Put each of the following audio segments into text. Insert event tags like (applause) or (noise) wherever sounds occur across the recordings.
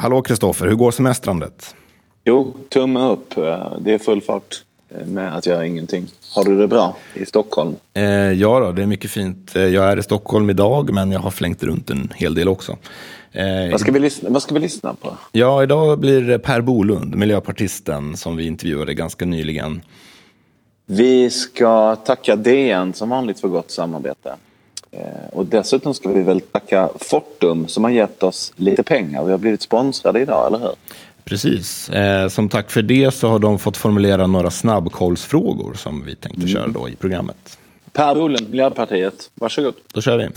Hallå Kristoffer, hur går semestrandet? Jo, tumme upp. Det är full fart med att göra ingenting. Har du det bra i Stockholm? Eh, ja, då, det är mycket fint. Eh, jag är i Stockholm idag, men jag har flängt runt en hel del också. Eh, vad, ska vi lyssna, vad ska vi lyssna på? Ja, idag blir det Per Bolund, miljöpartisten, som vi intervjuade ganska nyligen. Vi ska tacka DN som vanligt för gott samarbete. Eh, och dessutom ska vi väl tacka Fortum som har gett oss lite pengar. Vi har blivit sponsrade idag, eller hur? Precis. Eh, som tack för det så har de fått formulera några snabbkollsfrågor som vi tänkte mm. köra då i programmet. Per Bolund, Miljöpartiet. Varsågod. Då kör vi.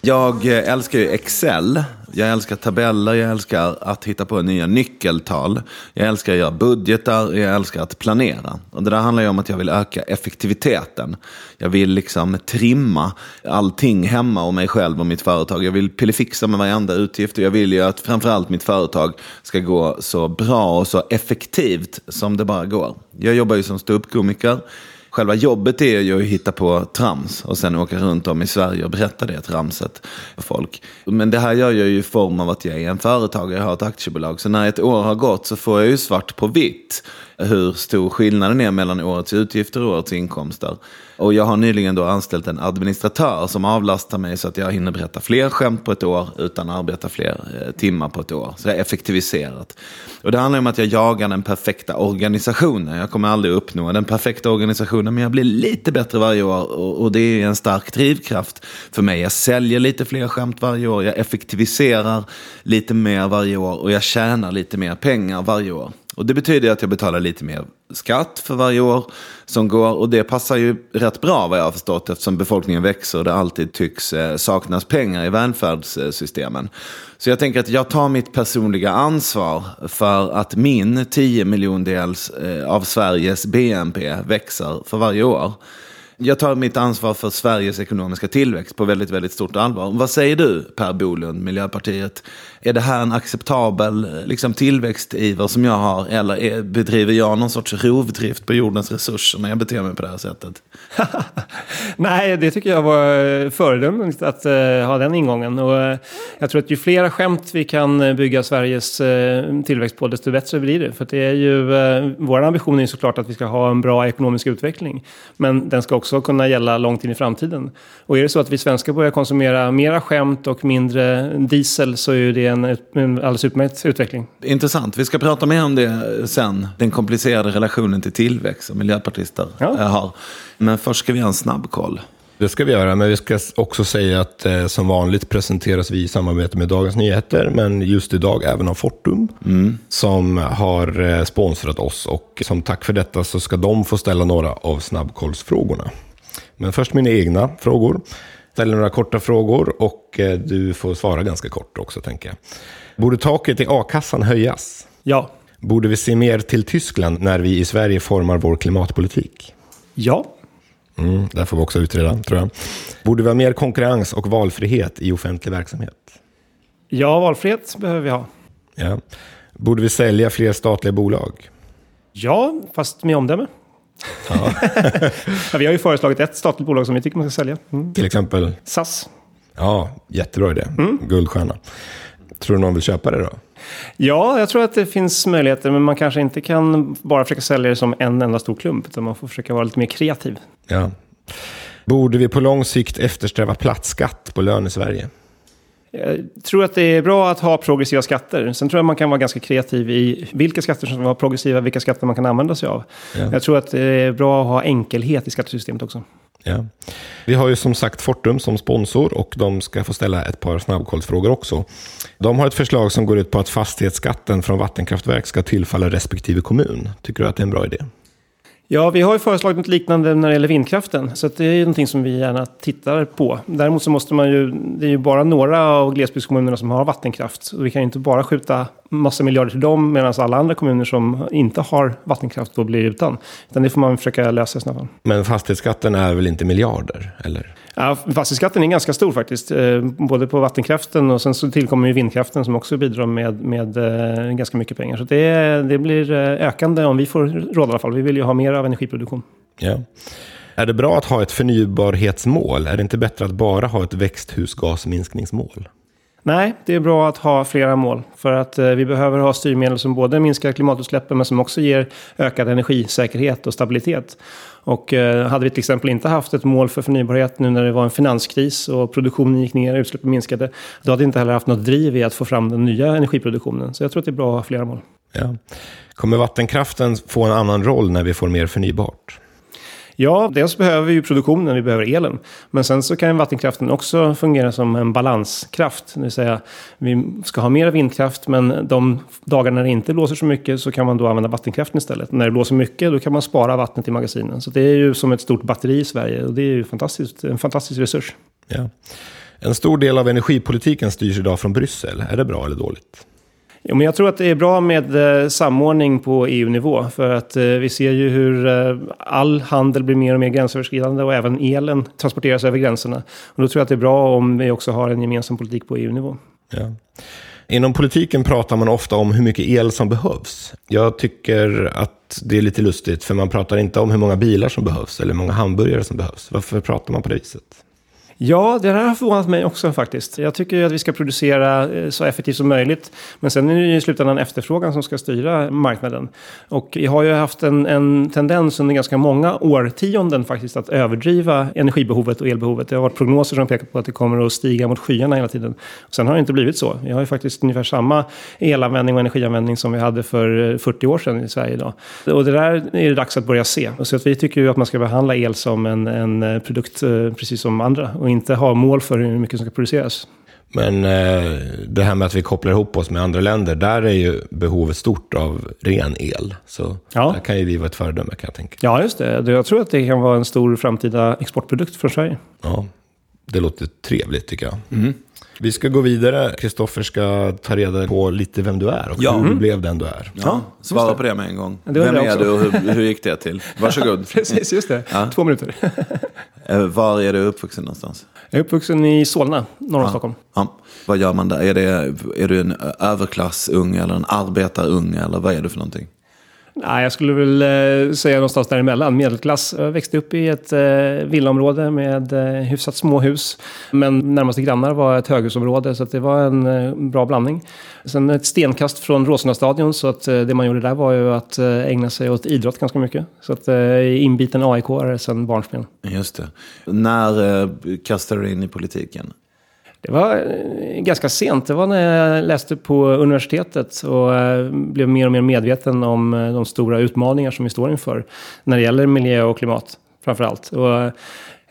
Jag eh, älskar ju Excel. Jag älskar tabeller, jag älskar att hitta på nya nyckeltal. Jag älskar att göra budgetar, jag älskar att planera. Och det där handlar ju om att jag vill öka effektiviteten. Jag vill liksom trimma allting hemma och mig själv och mitt företag. Jag vill pillefixa med varenda utgift och jag vill ju att framförallt mitt företag ska gå så bra och så effektivt som det bara går. Jag jobbar ju som ståuppkomiker. Själva jobbet är ju att hitta på trams och sen åka runt om i Sverige och berätta det tramset för folk. Men det här gör jag ju i form av att jag är en företagare, jag har ett aktiebolag. Så när ett år har gått så får jag ju svart på vitt hur stor skillnaden är mellan årets utgifter och årets inkomster. Och jag har nyligen då anställt en administratör som avlastar mig så att jag hinner berätta fler skämt på ett år utan att arbeta fler eh, timmar på ett år. Så det är effektiviserat. Och det handlar om att jag jagar den perfekta organisationen. Jag kommer aldrig uppnå den perfekta organisationen men jag blir lite bättre varje år och det är en stark drivkraft för mig. Jag säljer lite fler skämt varje år, jag effektiviserar lite mer varje år och jag tjänar lite mer pengar varje år. Och det betyder att jag betalar lite mer skatt för varje år som går. Och det passar ju rätt bra vad jag har förstått eftersom befolkningen växer och det alltid tycks eh, saknas pengar i välfärdssystemen. Så jag tänker att jag tar mitt personliga ansvar för att min 10 miljondels eh, av Sveriges BNP växer för varje år. Jag tar mitt ansvar för Sveriges ekonomiska tillväxt på väldigt, väldigt stort allvar. Vad säger du, Per Bolund, Miljöpartiet? Är det här en acceptabel liksom, tillväxtiver som jag har? Eller är, bedriver jag någon sorts rovdrift på jordens resurser när jag beter mig på det här sättet? (laughs) Nej, det tycker jag var eh, föredömligt att uh, ha den ingången. Och, uh, jag tror att ju flera skämt vi kan bygga Sveriges uh, tillväxt på, desto bättre blir det. För det är ju, vår ambition är såklart att vi ska ha en bra ekonomisk utveckling. Men den ska också kunna gälla långt in i framtiden. Och är det så att vi svenskar börjar konsumera mera skämt och mindre diesel så är det en, en alldeles utmärkt utveckling. Intressant. Vi ska prata mer om det sen. Den komplicerade relationen till tillväxt som miljöpartister ja. har. Men först ska vi ha en snabbkoll. Det ska vi göra, men vi ska också säga att eh, som vanligt presenteras vi i samarbete med Dagens Nyheter, men just idag även av Fortum, mm. som har eh, sponsrat oss. Och som tack för detta så ska de få ställa några av snabbkollsfrågorna. Men först mina egna frågor ställer några korta frågor och eh, du får svara ganska kort också, tänker jag. Borde taket i a-kassan höjas? Ja. Borde vi se mer till Tyskland när vi i Sverige formar vår klimatpolitik? Ja. Mm, där får vi också utreda, tror jag. Borde vi ha mer konkurrens och valfrihet i offentlig verksamhet? Ja, valfrihet behöver vi ha. Ja. Borde vi sälja fler statliga bolag? Ja, fast med omdöme. Ja. (laughs) ja, vi har ju föreslagit ett statligt bolag som vi tycker man ska sälja. Mm. Till exempel? SAS. Ja, jättebra idé. Mm. Guldstjärna. Tror du någon vill köpa det då? Ja, jag tror att det finns möjligheter, men man kanske inte kan bara försöka sälja det som en enda stor klump, utan man får försöka vara lite mer kreativ. Ja. Borde vi på lång sikt eftersträva platt skatt på lön i Sverige? Jag tror att det är bra att ha progressiva skatter. Sen tror jag man kan vara ganska kreativ i vilka skatter som ska vara progressiva, vilka skatter man kan använda sig av. Ja. Jag tror att det är bra att ha enkelhet i skattesystemet också. Ja. Vi har ju som sagt Fortum som sponsor och de ska få ställa ett par snabbkollsfrågor också. De har ett förslag som går ut på att fastighetsskatten från vattenkraftverk ska tillfalla respektive kommun. Tycker du att det är en bra idé? Ja, vi har ju föreslagit något liknande när det gäller vindkraften. Så det är ju någonting som vi gärna tittar på. Däremot så måste man ju, det är ju bara några av glesbygdskommunerna som har vattenkraft. Och vi kan ju inte bara skjuta massa miljarder till dem medan alla andra kommuner som inte har vattenkraft då blir utan. Utan det får man försöka lösa i sådana fall. Men fastighetsskatten är väl inte miljarder, eller? Ja, fastighetsskatten är ganska stor faktiskt. Eh, både på vattenkraften och sen så tillkommer ju vindkraften som också bidrar med, med eh, ganska mycket pengar. Så det, det blir eh, ökande om vi får råda i alla fall. Vi vill ju ha mer av energiproduktion. Ja. Är det bra att ha ett förnybarhetsmål? Är det inte bättre att bara ha ett växthusgasminskningsmål? Nej, det är bra att ha flera mål. För att eh, vi behöver ha styrmedel som både minskar klimatutsläppen men som också ger ökad energisäkerhet och stabilitet. Och eh, hade vi till exempel inte haft ett mål för förnybarhet nu när det var en finanskris och produktionen gick ner, och utsläppen minskade, då hade vi inte heller haft något driv i att få fram den nya energiproduktionen. Så jag tror att det är bra att ha flera mål. Ja. Kommer vattenkraften få en annan roll när vi får mer förnybart? Ja, dels behöver vi ju produktionen, vi behöver elen. Men sen så kan vattenkraften också fungera som en balanskraft. Det vill säga, vi ska ha mer vindkraft, men de dagar när det inte blåser så mycket så kan man då använda vattenkraften istället. När det blåser mycket, då kan man spara vattnet i magasinen. Så det är ju som ett stort batteri i Sverige och det är ju fantastiskt, en fantastisk resurs. Ja. En stor del av energipolitiken styrs idag från Bryssel. Är det bra eller dåligt? Jo, men jag tror att det är bra med eh, samordning på EU-nivå. För att eh, vi ser ju hur eh, all handel blir mer och mer gränsöverskridande och även elen transporteras över gränserna. Och då tror jag att det är bra om vi också har en gemensam politik på EU-nivå. Ja. Inom politiken pratar man ofta om hur mycket el som behövs. Jag tycker att det är lite lustigt, för man pratar inte om hur många bilar som behövs eller hur många hamburgare som behövs. Varför pratar man på det viset? Ja, det har förvånat mig också faktiskt. Jag tycker att vi ska producera eh, så effektivt som möjligt. Men sen är det ju i slutändan efterfrågan som ska styra marknaden. Och vi har ju haft en, en tendens under ganska många årtionden faktiskt att överdriva energibehovet och elbehovet. Det har varit prognoser som pekar på att det kommer att stiga mot skyarna hela tiden. Sen har det inte blivit så. Vi har ju faktiskt ungefär samma elanvändning och energianvändning som vi hade för eh, 40 år sedan i Sverige idag. Och det där är det dags att börja se. Så att vi tycker ju att man ska behandla el som en, en eh, produkt precis som andra och inte ha mål för hur mycket som ska produceras. Men eh, det här med att vi kopplar ihop oss med andra länder, där är ju behovet stort av ren el. Så ja. där kan ju vi vara ett föredöme kan jag tänka. Ja, just det. Jag tror att det kan vara en stor framtida exportprodukt från Sverige. Ja, det låter trevligt tycker jag. Mm. Vi ska gå vidare. Kristoffer ska ta reda på lite vem du är och ja. hur du blev den du är. Ja, svara på det med en gång. Vem är du och hur, hur, gick det till? Varsågod. (laughs) Precis, just det. Ja. Två minuter. (laughs) Eh, var är du uppvuxen någonstans? Jag är uppvuxen i Solna, norr om ja. Stockholm. Ja. Vad gör man där? Är, det, är du en överklassung eller en arbetarunge eller vad är du för någonting? Nej, jag skulle väl eh, säga någonstans däremellan. Medelklass. Jag växte upp i ett eh, villaområde med eh, hyfsat små hus. Men närmaste grannar var ett höghusområde, så det var en bra blandning. Sen ett stenkast från Råsunda-stadion, så att det man gjorde där var ju att ägna sig åt idrott ganska mycket. Så att inbiten AIK sen barnsben. Just det. När kastade du in i politiken? Det var eh, ganska sent. Det var när jag läste på universitetet och eh, blev mer och mer medveten om eh, de stora utmaningar som vi står inför när det gäller miljö och klimat framför allt. Och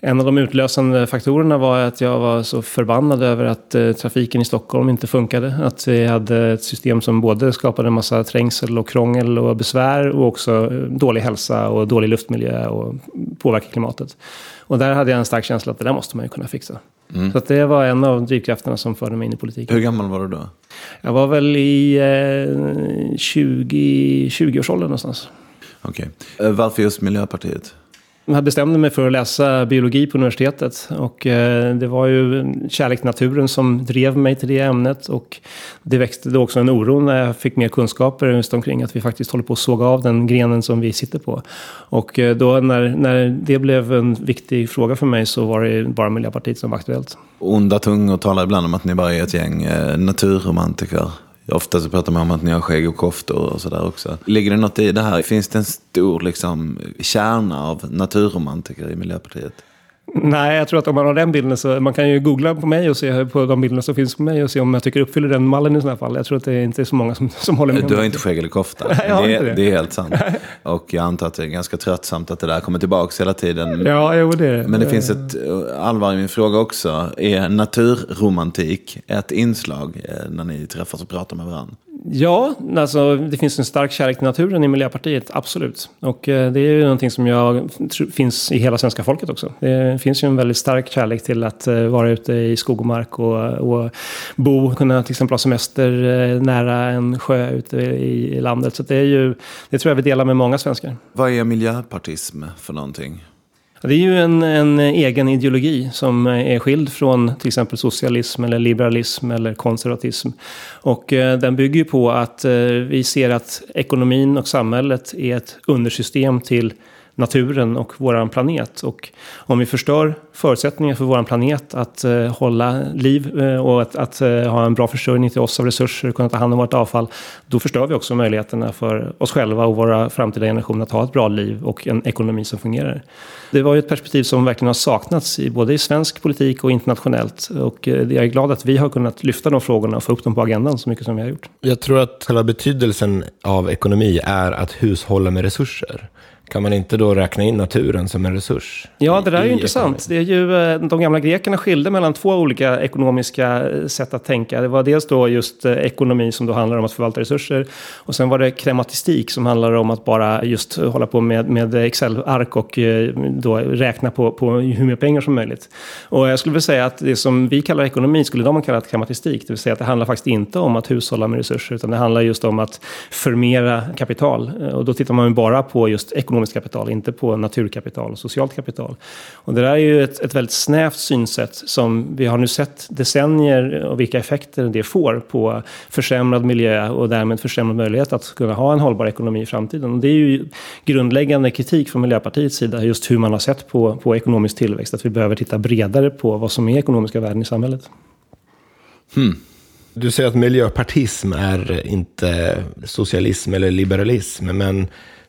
en av de utlösande faktorerna var att jag var så förbannad över att trafiken i Stockholm inte funkade. Att vi hade ett system som både skapade en massa trängsel och krångel och besvär och också dålig hälsa och dålig luftmiljö och påverkar klimatet. Och där hade jag en stark känsla att det där måste man ju kunna fixa. Mm. Så det var en av drivkrafterna som förde mig in i politiken. Hur gammal var du då? Jag var väl i eh, 20, 20-årsåldern någonstans. Okej. Okay. Eh, varför just Miljöpartiet? Jag bestämde mig för att läsa biologi på universitetet. Och eh, det var ju kärlek till naturen som drev mig till det ämnet. Och det växte då också en oro när jag fick mer kunskaper just omkring att vi faktiskt håller på att såga av den grenen som vi sitter på. Och eh, då när, när det blev en viktig fråga för mig så var det bara Miljöpartiet som var aktuellt. Onda tungor talar ibland om att ni bara är ett gäng eh, naturromantiker. Ofta så pratar man om att ni har skägg och koftor och sådär också. Ligger det något i det här? Finns det en stor liksom, kärna av naturromantiker i Miljöpartiet? Nej, jag tror att om man har den bilden så man kan ju googla på mig och se på de bilderna som finns på mig och se om jag tycker uppfyller den mallen i sådana fall. Jag tror att det inte är så många som, som håller med. Du har inte skägg eller kofta. Nej, (laughs) jag har det, inte det. det är helt sant. (laughs) Och jag antar att det är ganska tröttsamt att det där kommer tillbaka hela tiden. Ja, jo det Men det finns ett allvar i min fråga också. Är naturromantik ett inslag eh, när ni träffas och pratar med varandra? Ja, alltså det finns en stark kärlek till naturen i Miljöpartiet, absolut. Och eh, det är ju någonting som jag tror finns i hela svenska folket också. Det finns ju en väldigt stark kärlek till att eh, vara ute i skog och mark och, och bo, kunna till exempel ha semester eh, nära en sjö ute i, i landet. Så det är ju, det tror jag vi delar med många svenskar. Vad är miljöpartism för någonting? Det är ju en, en, egen ideologi som är skild från till exempel socialism eller liberalism eller konservatism. Och eh, den bygger ju på att eh, vi ser att ekonomin och samhället är ett undersystem till naturen och vår planet. Och om vi förstör förutsättningar för vår planet att eh, hålla liv eh, och att, att eh, ha en bra försörjning till oss av resurser, kunna ta hand om vårt avfall, då förstör vi också möjligheterna för oss själva och våra framtida generationer att ha ett bra liv och en ekonomi som fungerar. Det var ju ett perspektiv som verkligen har saknats i både i svensk politik och internationellt. Och eh, jag är glad att vi har kunnat lyfta de frågorna och få upp dem på agendan så mycket som vi har gjort. Jag tror att själva betydelsen av ekonomi är att hushålla med resurser. Kan man inte då räkna in naturen som en resurs? Ja, det där är ju intressant. Det är ju, eh, de gamla grekerna skilde mellan två olika ekonomiska eh, sätt att tänka. Det var dels då just eh, ekonomi som då handlar om att förvalta resurser. Och sen var det krematistik som handlar om att bara just hålla på med, med Excel-ark och då räkna på, på hur mycket pengar som möjligt. Och jag skulle vilja säga att det som vi kallar ekonomi skulle de ha kallat krematistik. Det vill säga att det handlar faktiskt inte om att hushålla med resurser utan det handlar just om att förmera kapital. Och då tittar man bara på just ekonomi ekonomiskt kapital, inte på naturkapital och socialt kapital. Och det där är ju ett, ett väldigt snävt synsätt som vi har nu sett decennier och vilka effekter det får på försämrad miljö och därmed försämrad möjlighet att kunna ha en hållbar ekonomi i framtiden. Och det är ju grundläggande kritik från Miljöpartiets sida, just hur man har sett på, på ekonomisk tillväxt, att vi behöver titta bredare på vad som är ekonomiska värden i samhället. Hmm. Du säger att miljöpartism är inte socialism eller liberalism, men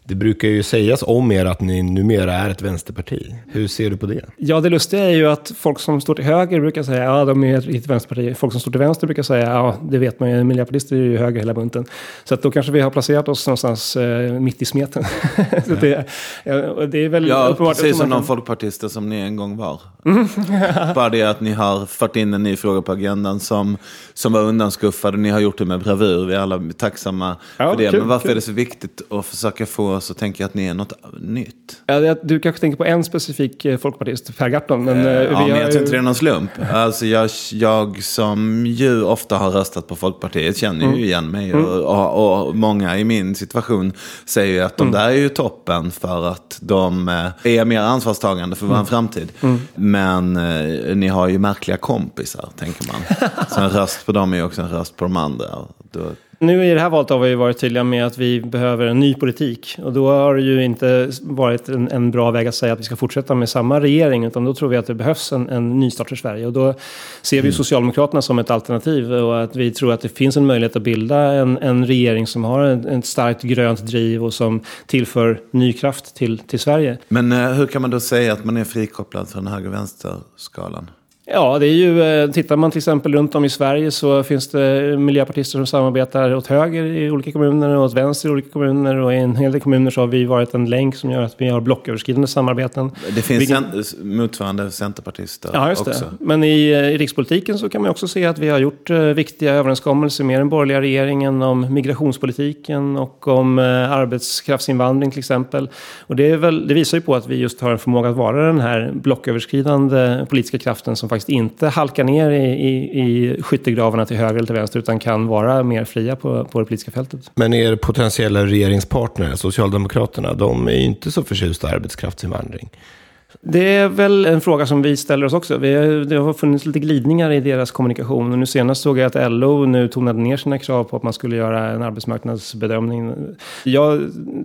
det brukar ju sägas om er att ni numera är ett vänsterparti. Hur ser du på det? Ja, det lustiga är ju att folk som står till höger brukar säga ja, de är ett vänsterparti. Folk som står till vänster brukar säga ja, det vet man ju, miljöpartister är ju höger hela bunten. Så att då kanske vi har placerat oss någonstans eh, mitt i smeten. (laughs) så det, ja, det är väl ja, uppenbart. precis som de folkpartister som ni en gång var. (laughs) Bara det att ni har fört in en ny fråga på agendan som, som var undanskuffad. Ni har gjort det med bravur. Vi är alla tacksamma ja, för det. Kul, Men varför kul. är det så viktigt att försöka få så tänker jag att ni är något nytt. Ja, du kanske tänker på en specifik eh, folkpartist, Per Gahrton. Men, uh, ja, men jag tror inte det är någon slump. Alltså jag, jag som ju ofta har röstat på Folkpartiet känner ju mm. igen mig. Mm. Och, och, och, många i min situation säger ju att de mm. där är ju toppen för att de är mer ansvarstagande för vår mm. framtid. Mm. Men eh, ni har ju märkliga kompisar, tänker man. (laughs) Så en röst på dem är ju också en röst på de andra. Då nu i det här valet har vi varit tydliga med att vi behöver en ny politik. Och då har det ju inte varit en, en, bra väg att säga att vi ska fortsätta med samma regering. Utan då tror vi att det behövs en, en nystart för Sverige. Och då ser vi mm. Socialdemokraterna som ett alternativ. Och att vi tror att det finns en möjlighet att bilda en, en regering som har ett starkt grönt driv och som tillför ny kraft till, till Sverige. Men eh, hur kan man då säga att man är frikopplad från höger-vänster-skalan? Ja, det är ju, eh, tittar man till exempel runt om i Sverige så finns det miljöpartister som samarbetar åt höger i olika kommuner och åt vänster i olika kommuner. Och i en hel del kommuner så har vi varit en länk som gör att vi har blocköverskridande samarbeten. Det finns Vilken... motsvarande centerpartister ja, just också. Det. Men i, eh, i rikspolitiken så kan man också se att vi har gjort uh, viktiga överenskommelser med den borgerliga regeringen om migrationspolitiken och om arbetskraftsinvandring till exempel. Och det, väl, det visar ju på att vi just har en förmåga att vara den här blocköverskridande politiska kraften som faktiskt faktiskt inte halkar ner i, i, i skyttegravarna till höger eller till vänster utan kan vara mer fria på, på det politiska fältet. Men er potentiella regeringspartner, Socialdemokraterna, de är ju inte så förtjusta i arbetskraftsinvandring. Det är väl en fråga som vi ställer oss också. Vi, det har funnits lite glidningar i deras kommunikation. Och nu senast såg jag att LO nu tonade ner sina krav på att man skulle göra en arbetsmarknadsbedömning. Jag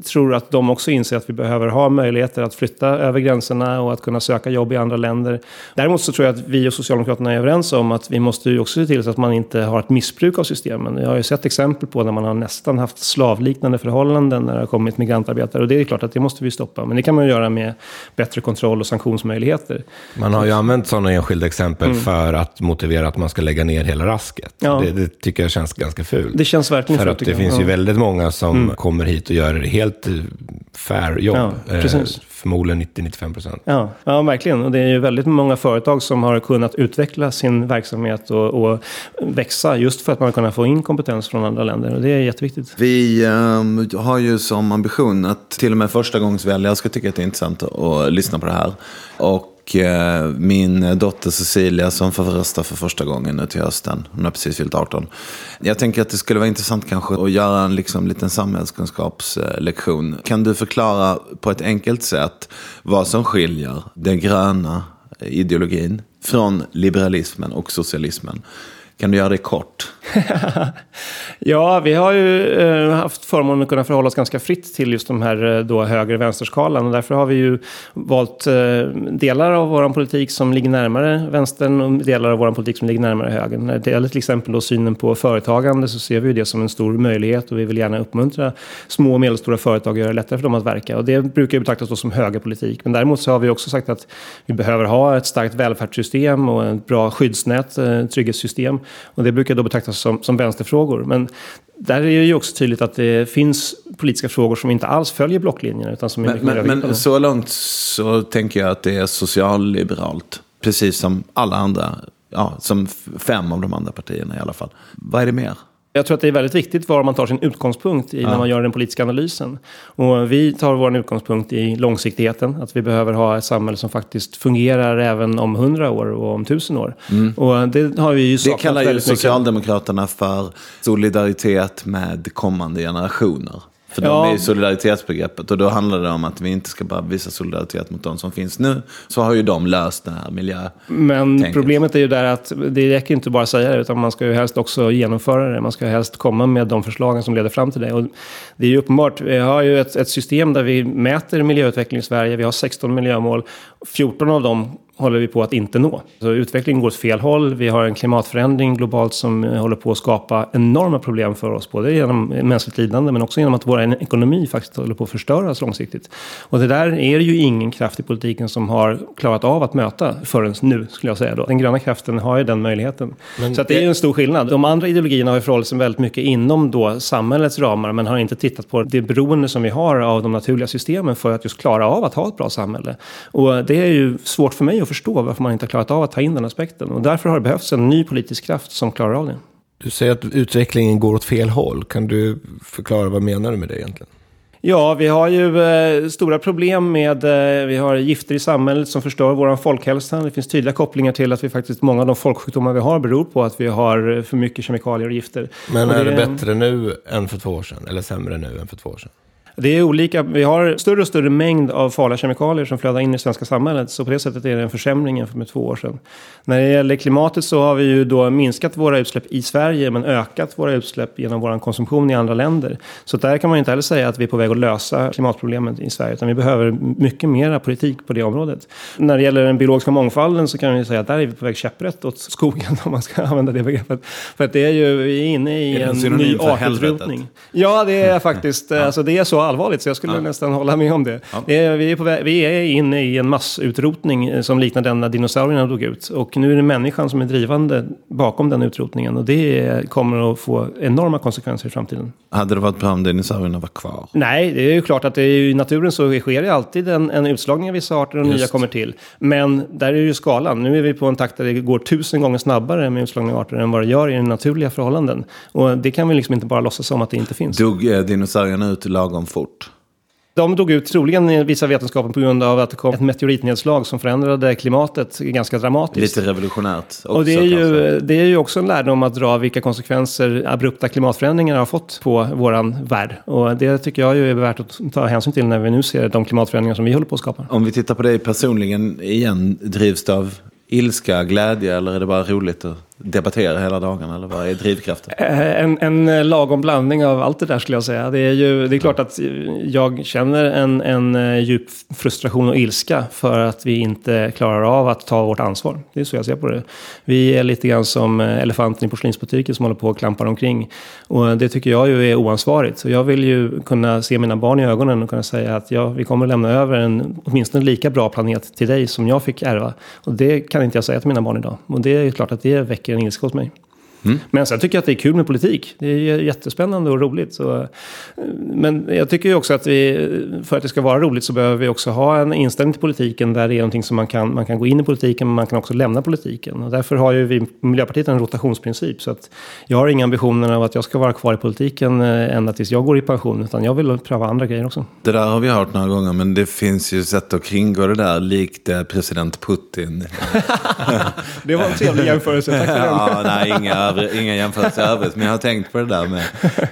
tror att de också inser att vi behöver ha möjligheter att flytta över gränserna och att kunna söka jobb i andra länder. Däremot så tror jag att vi och Socialdemokraterna är överens om att vi måste ju också se till så att man inte har ett missbruk av systemen. Jag har ju sett exempel på när man har nästan haft slavliknande förhållanden när det har kommit migrantarbetare. Och det är klart att det måste vi stoppa. Men det kan man ju göra med bättre kontroll kontroll och sanktionsmöjligheter. Man har ju använt sådana enskilda exempel för att motivera att man ska lägga ner hela rasket. Ja. Det, det tycker jag känns ganska fult. Det känns verkligen För att det finns jag. ju Ja. väldigt många som kommer hit och gör helt eh, fair jobb. Ja, Eh, precis. förmodligen 90-95 procent. Ja, ja, verkligen. Och det är ju väldigt många företag som har kunnat utveckla sin verksamhet och, och växa just för att man har kunnat få in kompetens från andra länder. Och det är jätteviktigt. Vi ehm, har ju som ambition att till och med förstagångsväljare ska tycka att det är intressant att, att lyssna på det här. Och eh, min dotter Cecilia som får rösta för första gången nu till hösten, hon har precis fyllt 18. Jag tänker att det skulle vara intressant kanske att göra en liksom, liten samhällskunskapslektion. Kan du förklara på ett enkelt sätt vad som skiljer den gröna ideologin från liberalismen och socialismen? Kan du göra det kort? (laughs) Ja, vi har ju eh, haft förmånen att kunna förhålla oss ganska fritt till just de här eh, då höger vänsterskalan. Och därför har vi ju valt eh, delar av vår politik som ligger närmare vänstern och delar av vår politik som ligger närmare högern. När det gäller till exempel då synen på företagande så ser vi ju det som en stor möjlighet och vi vill gärna uppmuntra små och medelstora företag och göra det lättare för dem att verka. Och det brukar ju betraktas då som högerpolitik. Men däremot så har vi också sagt att vi behöver ha ett starkt välfärdssystem och ett bra skyddsnät, trygghetssystem. Och det brukar då betraktas som, som vänsterfrågor. Men där är det ju också tydligt att det finns politiska frågor som inte alls följer blocklinjerna utan som är Men, men, men så långt så tänker jag att det är socialliberalt. Precis som alla andra, ja, som fem av de andra partierna i alla fall. Vad är det mer? Jag tror att det är väldigt viktigt var man tar sin utgångspunkt i när man gör den politiska analysen. Och vi tar vår utgångspunkt i långsiktigheten. Att vi behöver ha ett samhälle som faktiskt fungerar även om hundra år och om tusen år. Och det har vi ju Mm. Det kallar ju mycket. Socialdemokraterna för solidaritet med kommande generationer. För de Ja. är ju solidaritetsbegreppet och då handlar det om att vi inte ska bara visa solidaritet mot de som finns nu. Så har ju de löst det här miljö... Men tänket. problemet är ju där att det räcker inte bara att säga det, utan man ska ju helst också genomföra det. Man ska helst komma med de förslagen som leder fram till det. Och det är ju uppenbart, vi har ju ett, ett system där vi mäter miljöutveckling i Sverige. Vi har 16 miljömål. 14 av dem håller vi på att inte nå. Så utvecklingen går åt fel håll. Vi har en klimatförändring globalt som eh, håller på att skapa enorma problem för oss. Både genom mänskligt lidande men också genom att vår ekonomi faktiskt håller på att förstöras långsiktigt. Och det där är ju ingen kraft i politiken som har klarat av att möta förrän nu skulle jag säga då. Den gröna kraften har ju den möjligheten. så att det är ju en stor skillnad. De andra ideologierna har ju förhållit sig väldigt mycket inom då samhällets ramar men har inte tittat på det beroende som vi har av de naturliga systemen för att just klara av att ha ett bra samhälle. Och det är ju svårt för mig att förstå varför man inte har klarat av att ta in den aspekten. Och därför har det behövts en ny politisk kraft som klarar av det. Du säger att utvecklingen går åt fel håll. Kan du förklara vad menar du med det egentligen? Ja, vi har ju eh, stora problem med, eh, vi har gifter i samhället som förstör vår folkhälsa. Det finns tydliga kopplingar till att vi faktiskt, många av de folksjukdomar vi har beror på att vi har för mycket kemikalier och gifter. Men Och är det bättre nu än för två år sedan? Eller sämre nu än för två år sedan? Det är olika. Vi har större och större mängd av farliga kemikalier som flödar in i det svenska samhället. Så på det sättet är det en försämring jämfört med två år sedan. När det gäller klimatet så har vi ju då minskat våra utsläpp i Sverige men ökat våra utsläpp genom vår konsumtion i andra länder. Så där kan man ju inte heller säga att vi är på väg att lösa klimatproblemet i Sverige. Utan vi behöver mycket mera politik på det området. När det gäller den biologiska mångfalden så kan vi säga att där är vi på väg käpprätt åt skogen (laughs) om man ska använda det begreppet. För att det är ju, vi är inne i Är en ny artutrotning. Ja, det är (laughs) faktiskt, alltså det är så allvarligt så jag skulle nästan hålla med om det. det är, vi, är väg, vi är inne i en massutrotning eh, som liknar den när dinosaurierna dog ut. Och nu är det människan som är drivande bakom den utrotningen. Och det kommer att få enorma konsekvenser i framtiden. Hade det varit bra om dinosaurierna var kvar? Nej, det är ju klart att i naturen så sker det alltid en, en utslagning av vissa arter och nya Just. kommer till. Men där är ju skalan. Nu är vi på en takt där det går tusen gånger snabbare med utslagning av arter än vad det gör i naturliga förhållanden. Och det kan vi liksom inte bara låtsas som att det inte finns. Dog eh, dinosaurierna ut lagom fort? De dog ut troligen i vissa vetenskaper på grund av att det kom ett meteoritnedslag som förändrade klimatet ganska dramatiskt. Lite revolutionärt också och det är, kanske. ju, det är ju också en lärdom att dra vilka konsekvenser abrupta klimatförändringar har fått på våran värld. Och det tycker jag ju är värt att ta hänsyn till när vi nu ser de klimatförändringar som vi håller på att skapa. Om vi tittar på dig personligen igen, drivs du av ilska, glädje eller är det bara roligt? Och... debattera hela dagarna? Eller vad är drivkraften? Eh, En, en lagom blandning av allt det där skulle jag säga. Det är ju det är klart att jag känner en, en eh, djup frustration och ilska för att vi inte klarar av att ta vårt ansvar. Det är så jag ser på det. Vi är lite grann som eh, elefanten i porslinsbutiken som håller på och klampar omkring. Och det tycker jag ju är oansvarigt. Så jag vill ju kunna se mina barn i ögonen och kunna säga att ja, vi kommer lämna över en åtminstone lika bra planet till dig som jag fick ärva. Och det kan inte jag säga till mina barn idag. Och det är klart att det väcker en ilska hos mig. Men sen tycker jag att det är kul med politik. Det är jättespännande och roligt. Så, eh, men jag tycker ju också att vi, för att det ska vara roligt så behöver vi också ha en inställning till politiken där det är någonting som man kan, man kan gå in i politiken men man kan också lämna politiken. Och därför har ju vi Miljöpartiet en rotationsprincip. Så att jag har inga ambitioner av att jag ska vara kvar i politiken eh, ända tills jag går i pension. Utan jag vill pröva andra grejer också. Det där har vi hört några gånger, men det finns ju sätt att kringgå det där, likt eh, president Putin. (laughs) Det var en trevlig jämförelse. Tack för den. (laughs) ja, nej, inga, övri- inga jämförelser i övrigt, men jag har tänkt på det där med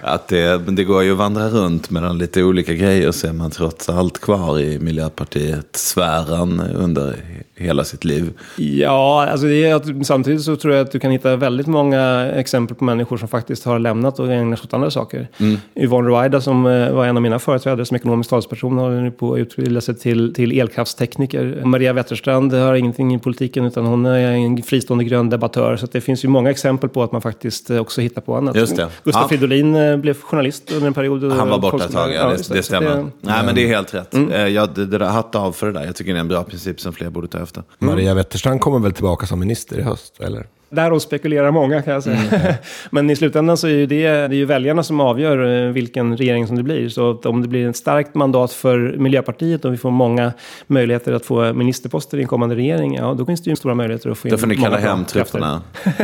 att det, det går ju att vandra runt mellan lite olika grejer, så är man trots allt kvar i Miljöpartiet-sfären under hela sitt liv. Ja, alltså det är att, samtidigt så tror jag att du kan hitta väldigt många exempel på människor som faktiskt har lämnat och ägnat sig åt andra saker. Yvonne Ruwaida som eh, var en av mina företrädare som ekonomisk talesperson håller nu på att utbilda sig till, till elkraftstekniker. Maria Wetterstrand har ingenting i politiken utan hon är en fristående grön debattör. Så det finns ju många exempel på att man faktiskt eh, också hittar på annat. Just det. Gustaf Ja. Fridolin eh, blev journalist under en period. Han var borta ett tag, ja, det, det stämmer. det- Nej, men det är helt rätt. Eh, Ja, det, det hatt av för det där. Jag tycker det är en bra princip som fler borde ta efter. Maria Wetterstrand kommer väl tillbaka som minister i höst, eller? Därom spekulerar många kan jag säga. (laughs) Men i slutändan så är ju det, det är ju väljarna som avgör eh, vilken regering som det blir. Så om det blir ett starkt mandat för Miljöpartiet och vi får många möjligheter att få ministerposter i en kommande regering, ja då finns det ju stora möjligheter att få in Då får ni kalla hem trupperna. Då-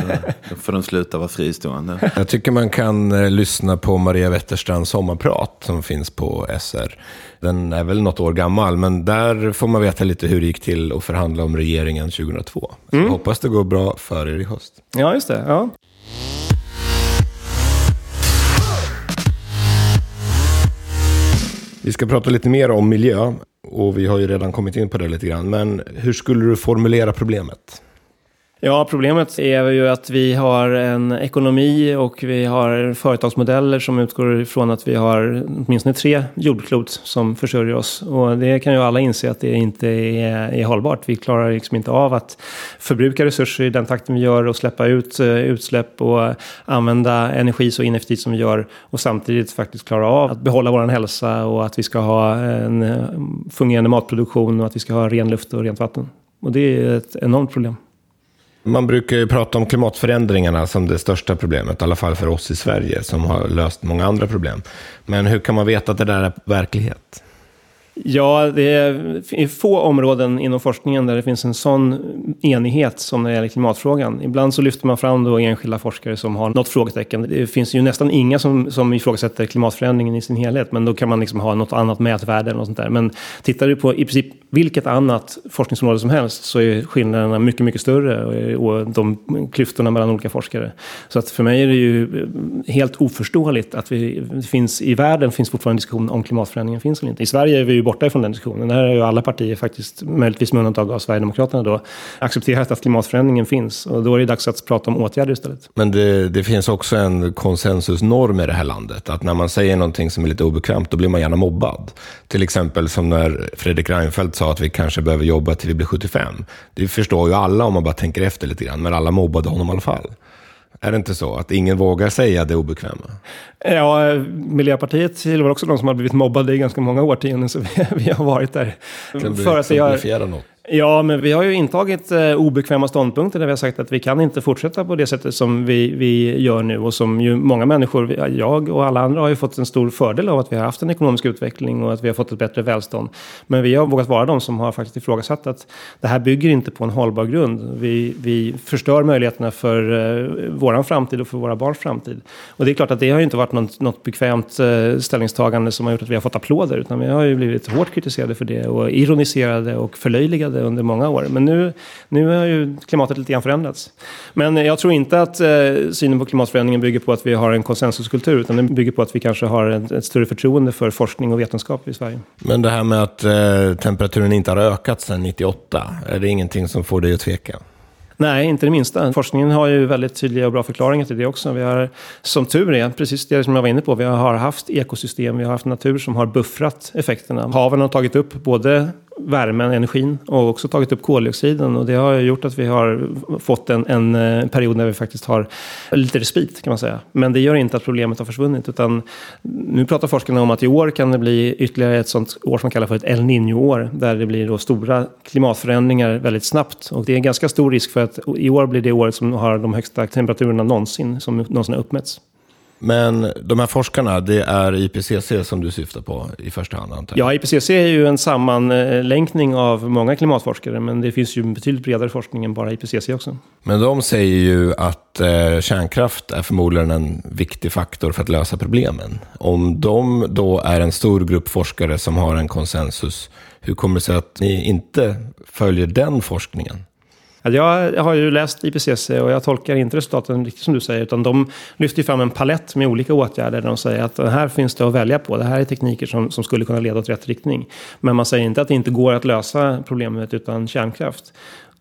Då får de sluta vara fristående. (laughs) Jag tycker man kan eh, lyssna på Maria Wetterstrands sommarprat som finns på SR. Den är väl något år gammal, men där får man veta lite hur det gick till att förhandla om regeringen 2002. Så jag hoppas det går bra för er i höst. Ja, just det. Ja. Vi ska prata lite mer om miljö och vi har ju redan kommit in på det lite grann. Men hur skulle du formulera problemet? Ja, problemet är ju att vi har en ekonomi och vi har företagsmodeller som utgår ifrån att vi har åtminstone tre jordklot som försörjer oss. Och det kan ju alla inse att det inte är, är hållbart. Vi klarar liksom inte av att förbruka resurser i den takten vi gör och släppa ut uh, utsläpp och använda energi så ineffektivt som vi gör och samtidigt faktiskt klara av att behålla vår hälsa och att vi ska ha en eh, fungerande matproduktion och att vi ska ha ren luft och rent vatten. Och det är ett enormt problem. Man brukar ju prata om klimatförändringarna som det största problemet, i alla fall för oss i Sverige som har löst många andra problem. Men hur kan man veta att det där är verklighet? Ja, det är få områden inom forskningen där det finns en sån enighet som när det gäller klimatfrågan. Ibland så lyfter man fram då enskilda forskare som har något frågetecken. Det finns ju nästan inga som, som ifrågasätter klimatförändringen i sin helhet, men då kan man liksom ha något annat mätvärde eller något sånt där. Men tittar du på i princip vilket annat forskningsområde som helst så är skillnaderna mycket, mycket större och, och de klyftorna mellan olika forskare. Så att för mig är det ju helt oförståeligt att vi, det finns, i världen finns fortfarande en diskussion om klimatförändringen finns eller inte. I Sverige är vi ju borta ifrån den diskussionen. Där har ju alla partier faktiskt, möjligtvis med undantag av Sverigedemokraterna då, accepterat att klimatförändringen finns. Och då är det dags att prata om åtgärder istället. Men det, det finns också en konsensusnorm i det här landet. Att när man säger någonting som är lite obekvämt, då blir man gärna mobbad. Till exempel som när Fredrik Reinfeldt sa att vi kanske behöver jobba till vi blir 75. Det förstår ju alla om man bara tänker efter lite grann, men alla mobbade honom i alla fall. Är det inte så att ingen vågar säga det obekväma? Ja, Miljöpartiet tillhör också de som har blivit mobbade i ganska många årtionden, så vi, (laughs) vi har varit där. För att exemplifiera något? Ja, men vi har ju intagit eh, obekväma ståndpunkter där vi har sagt att vi kan inte fortsätta på det sättet som vi, vi gör nu och som ju många människor, jag och alla andra har ju fått en stor fördel av att vi har haft en ekonomisk utveckling och att vi har fått ett bättre välstånd. Men vi har vågat vara de som har faktiskt ifrågasatt att det här bygger inte på en hållbar grund. Vi, vi förstör möjligheterna för eh, våran framtid och för våra barns framtid. Och det är klart att det har ju inte varit något, något bekvämt eh, ställningstagande som har gjort att vi har fått applåder, utan vi har ju blivit hårt kritiserade för det och ironiserade och förlöjligade under många år. Men nu, nu har ju klimatet lite grann förändrats. Men jag tror inte att eh, synen på klimatförändringen bygger på att vi har en konsensuskultur, utan den bygger på att vi kanske har ett, ett större förtroende för forskning och vetenskap i Sverige. Men det här med att eh, temperaturen inte har ökat sedan 98, är det ingenting som får dig att tveka? Nej, inte det minsta. Forskningen har ju väldigt tydliga och bra förklaringar till det också. Vi har, som tur är, precis det som jag var inne på, vi har haft ekosystem, vi har haft natur som har buffrat effekterna. Haven har tagit upp både värmen, energin och också tagit upp koldioxiden. Och det har gjort att vi har fått en, en eh, period när vi faktiskt har lite respit kan man säga. Men det gör inte att problemet har försvunnit. Utan nu pratar forskarna om att i år kan det bli ytterligare ett sånt år som man kallar för ett El Niño-år. Där det blir då stora klimatförändringar väldigt snabbt. Och det är en ganska stor risk för att i år blir det året som har de högsta temperaturerna någonsin som någonsin har uppmätts. Men de här forskarna, det är IPCC som du syftar på i första hand antar jag? Ja, IPCC är ju en sammanlänkning av många klimatforskare. Men det finns ju betydligt bredare forskning än bara IPCC också. Men de säger ju att eh, kärnkraft är förmodligen en viktig faktor för att lösa problemen. Om de då är en stor grupp forskare som har en konsensus, hur kommer det sig att ni inte följer den forskningen? Jag har ju läst IPCC och jag tolkar inte resultaten riktigt som du säger. Utan de lyfter fram en palett med olika åtgärder. Där de säger att här finns det att välja på. Det här är tekniker som, som skulle kunna leda åt rätt riktning. Men man säger inte att det inte går att lösa problemet utan kärnkraft.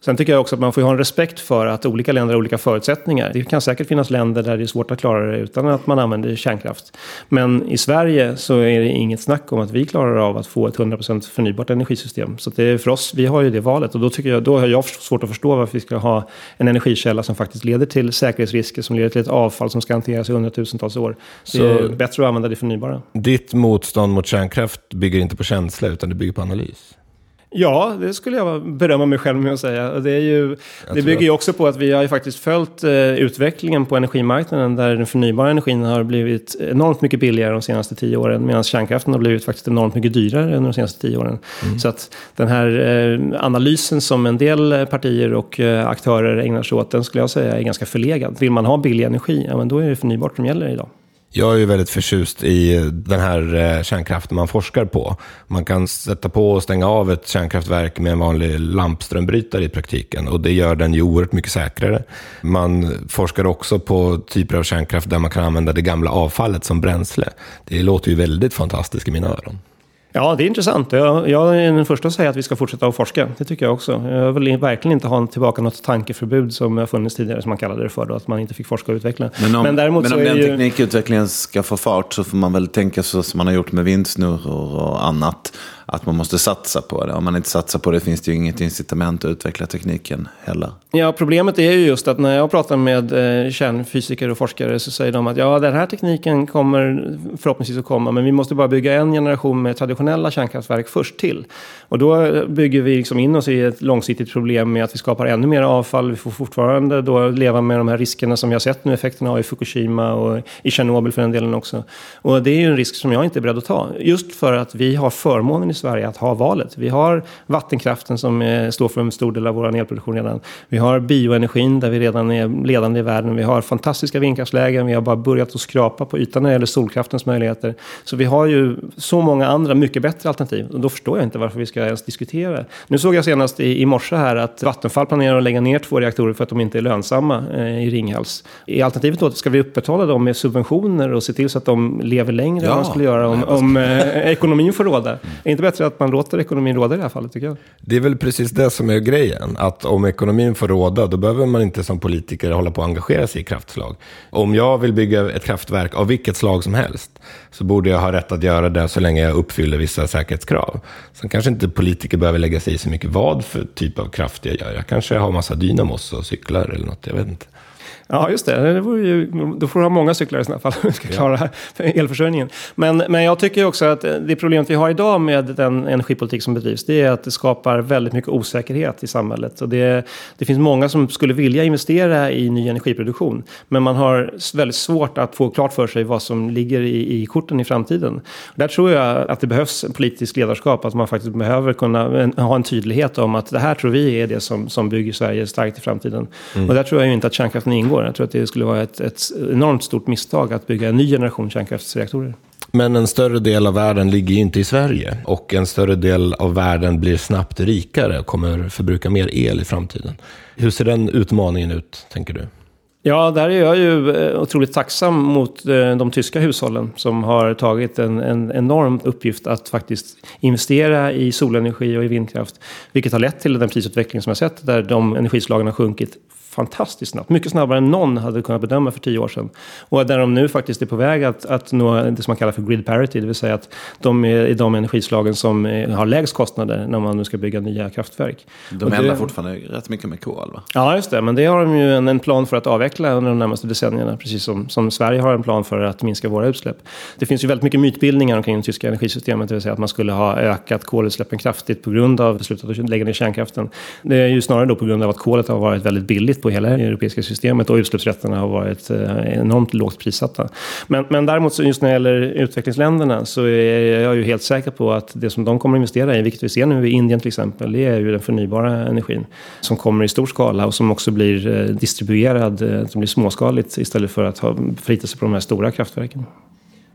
Sen tycker jag också att man får ha en respekt för att olika länder har olika förutsättningar. Det kan säkert finnas länder där det är svårt att klara det utan att man använder kärnkraft. Men i Sverige så är det inget snack om att vi klarar av att få ett 100% förnybart energisystem. Så det är för oss, vi har ju det valet och då, tycker jag, då har jag svårt att förstå varför vi ska ha en energikälla som faktiskt leder till säkerhetsrisker, som leder till ett avfall som ska hanteras i hundratusentals år. Det är så bättre att använda det förnybara. Ditt motstånd mot kärnkraft bygger inte på känsla utan det bygger på analys? Ja, det skulle jag berömma mig själv med att säga. Det, är ju, det bygger ju också på att vi har ju faktiskt följt eh, utvecklingen på energimarknaden där den förnybara energin har blivit enormt mycket billigare de senaste tio åren medan kärnkraften har blivit faktiskt enormt mycket dyrare under de senaste tio åren. Mm. Så att den här eh, analysen som en del partier och eh, aktörer ägnar sig åt, den skulle jag säga är ganska förlegad. Vill man ha billig energi, ja men då är det förnybart som gäller idag. Jag är ju väldigt förtjust i den här eh, kärnkraften man forskar på. Man kan sätta på och stänga av ett kärnkraftverk med en vanlig lampströmbrytare i praktiken och det gör den ju oerhört mycket säkrare. Man forskar också på typer av kärnkraft där man kan använda det gamla avfallet som bränsle. Det låter ju väldigt fantastiskt i mina öron. Ja, det är intressant. Jag, jag är den första att säga att vi ska fortsätta att forska. Det tycker jag också. Jag vill verkligen inte ha tillbaka något tankeförbud som har funnits tidigare, som man kallade det för, då, att man inte fick forska och utveckla. Men om, men däremot men om den ju... teknikutvecklingen ska få fart så får man väl tänka så som man har gjort med vindsnurror och annat att man måste satsa på det. Om man inte satsar på det finns det ju inget incitament att utveckla tekniken heller. Ja, problemet är ju just att när jag pratar med eh, kärnfysiker och forskare så säger de att ja, den här tekniken kommer förhoppningsvis att komma, men vi måste bara bygga en generation med traditionella kärnkraftverk först till. Och då bygger vi liksom in oss i ett långsiktigt problem med att vi skapar ännu mer avfall. Vi får fortfarande då leva med de här riskerna som vi har sett nu effekterna av i Fukushima och i Tjernobyl för den delen också. Och det är ju en risk som jag inte är beredd att ta. Just för att vi har förmånen i Sverige att ha valet. Vi har vattenkraften som är, står för en stor del av vår elproduktion redan. Vi har bioenergin där vi redan är ledande i världen. Vi har fantastiska vindkraftslägen. Vi har bara börjat att skrapa på ytan när det gäller solkraftens möjligheter. Så vi har ju så många andra mycket bättre alternativ. Och då förstår jag inte varför vi ska ens diskutera. Nu såg jag senast i, i morse här att Vattenfall planerar att lägga ner två reaktorer för att de inte är lönsamma eh, i Ringhals. Är alternativet då, ska vi upprätthålla dem med subventioner och se till så att de lever längre ja. än man skulle göra om, om eh, ekonomin får råda? Är inte bättre att man låter ekonomin råda i det här fallet tycker jag? Det är väl precis det som är grejen. Att om ekonomin får råda, då behöver man inte som politiker hålla på att engagera sig i kraftslag. Om jag vill bygga ett kraftverk av vilket slag som helst, så borde jag ha rätt att göra det så länge jag uppfyller vissa säkerhetskrav. Sen kanske inte politiker behöver lägga sig i så mycket vad för typ av kraft jag gör. Jag kanske har massa dynamos och cyklar eller något, jag vet inte. Ja, just det. det ju, då får du ha många cyklar i sådana fall om vi ska klara ja. elförsörjningen. Men, men jag tycker också att det problemet vi har idag med den energipolitik som bedrivs, det är att det skapar väldigt mycket osäkerhet i samhället. Och det, det finns många som skulle vilja investera i ny energiproduktion, men man har väldigt svårt att få klart för sig vad som ligger i, i korten i framtiden. Där tror jag att det behövs politisk ledarskap, att man faktiskt behöver kunna ha en tydlighet om att det här tror vi är det som, som bygger Sverige starkt i framtiden. Mm. Och där tror jag ju inte att kärnkraften ingår ingår. Jag tror att det skulle vara ett, ett enormt stort misstag att bygga en ny generation kärnkraftsreaktorer. Men en större del av världen ligger ju inte i Sverige. Och en större del av världen blir snabbt rikare och kommer förbruka mer el i framtiden. Hur ser den utmaningen ut, tänker du? Ja, där är jag ju eh, otroligt tacksam mot eh, de tyska hushållen som har tagit en, en enorm uppgift att faktiskt investera i solenergi och i vindkraft. Vilket har lett till den prisutveckling som jag sett där de energislagen har sjunkit fantastiskt snabbt. Mycket snabbare än någon hade kunnat bedöma för tio år sedan. Och där de nu faktiskt är på väg att, att nå det som man kallar för grid parity. Det vill säga att de är de energislagen som har lägst kostnader när man nu ska bygga nya kraftverk. De eldar fortfarande rätt mycket med kol va? Ja, just det. Men det har de ju en, en plan för att avveckla under de närmaste decennierna. Precis som, som Sverige har en plan för att minska våra utsläpp. Det finns ju väldigt mycket mytbildningar omkring det tyska energisystemet. Det vill säga att man skulle ha ökat kolutsläppen kraftigt på grund av beslutet att lägga ner kärnkraften. Det är ju snarare då på grund av att kolet har varit väldigt billigt på hela det europeiska systemet och utsläppsrätterna har varit eh, enormt lågt prissatta. Men, men däremot just när det gäller utvecklingsländerna så är jag ju helt säker på att det som de kommer att investera i, vilket vi ser nu i Indien till exempel, det är ju den förnybara energin som kommer i stor skala och som också blir eh, distribuerad, eh, som blir småskaligt istället för att ha förlita sig på de här stora kraftverken.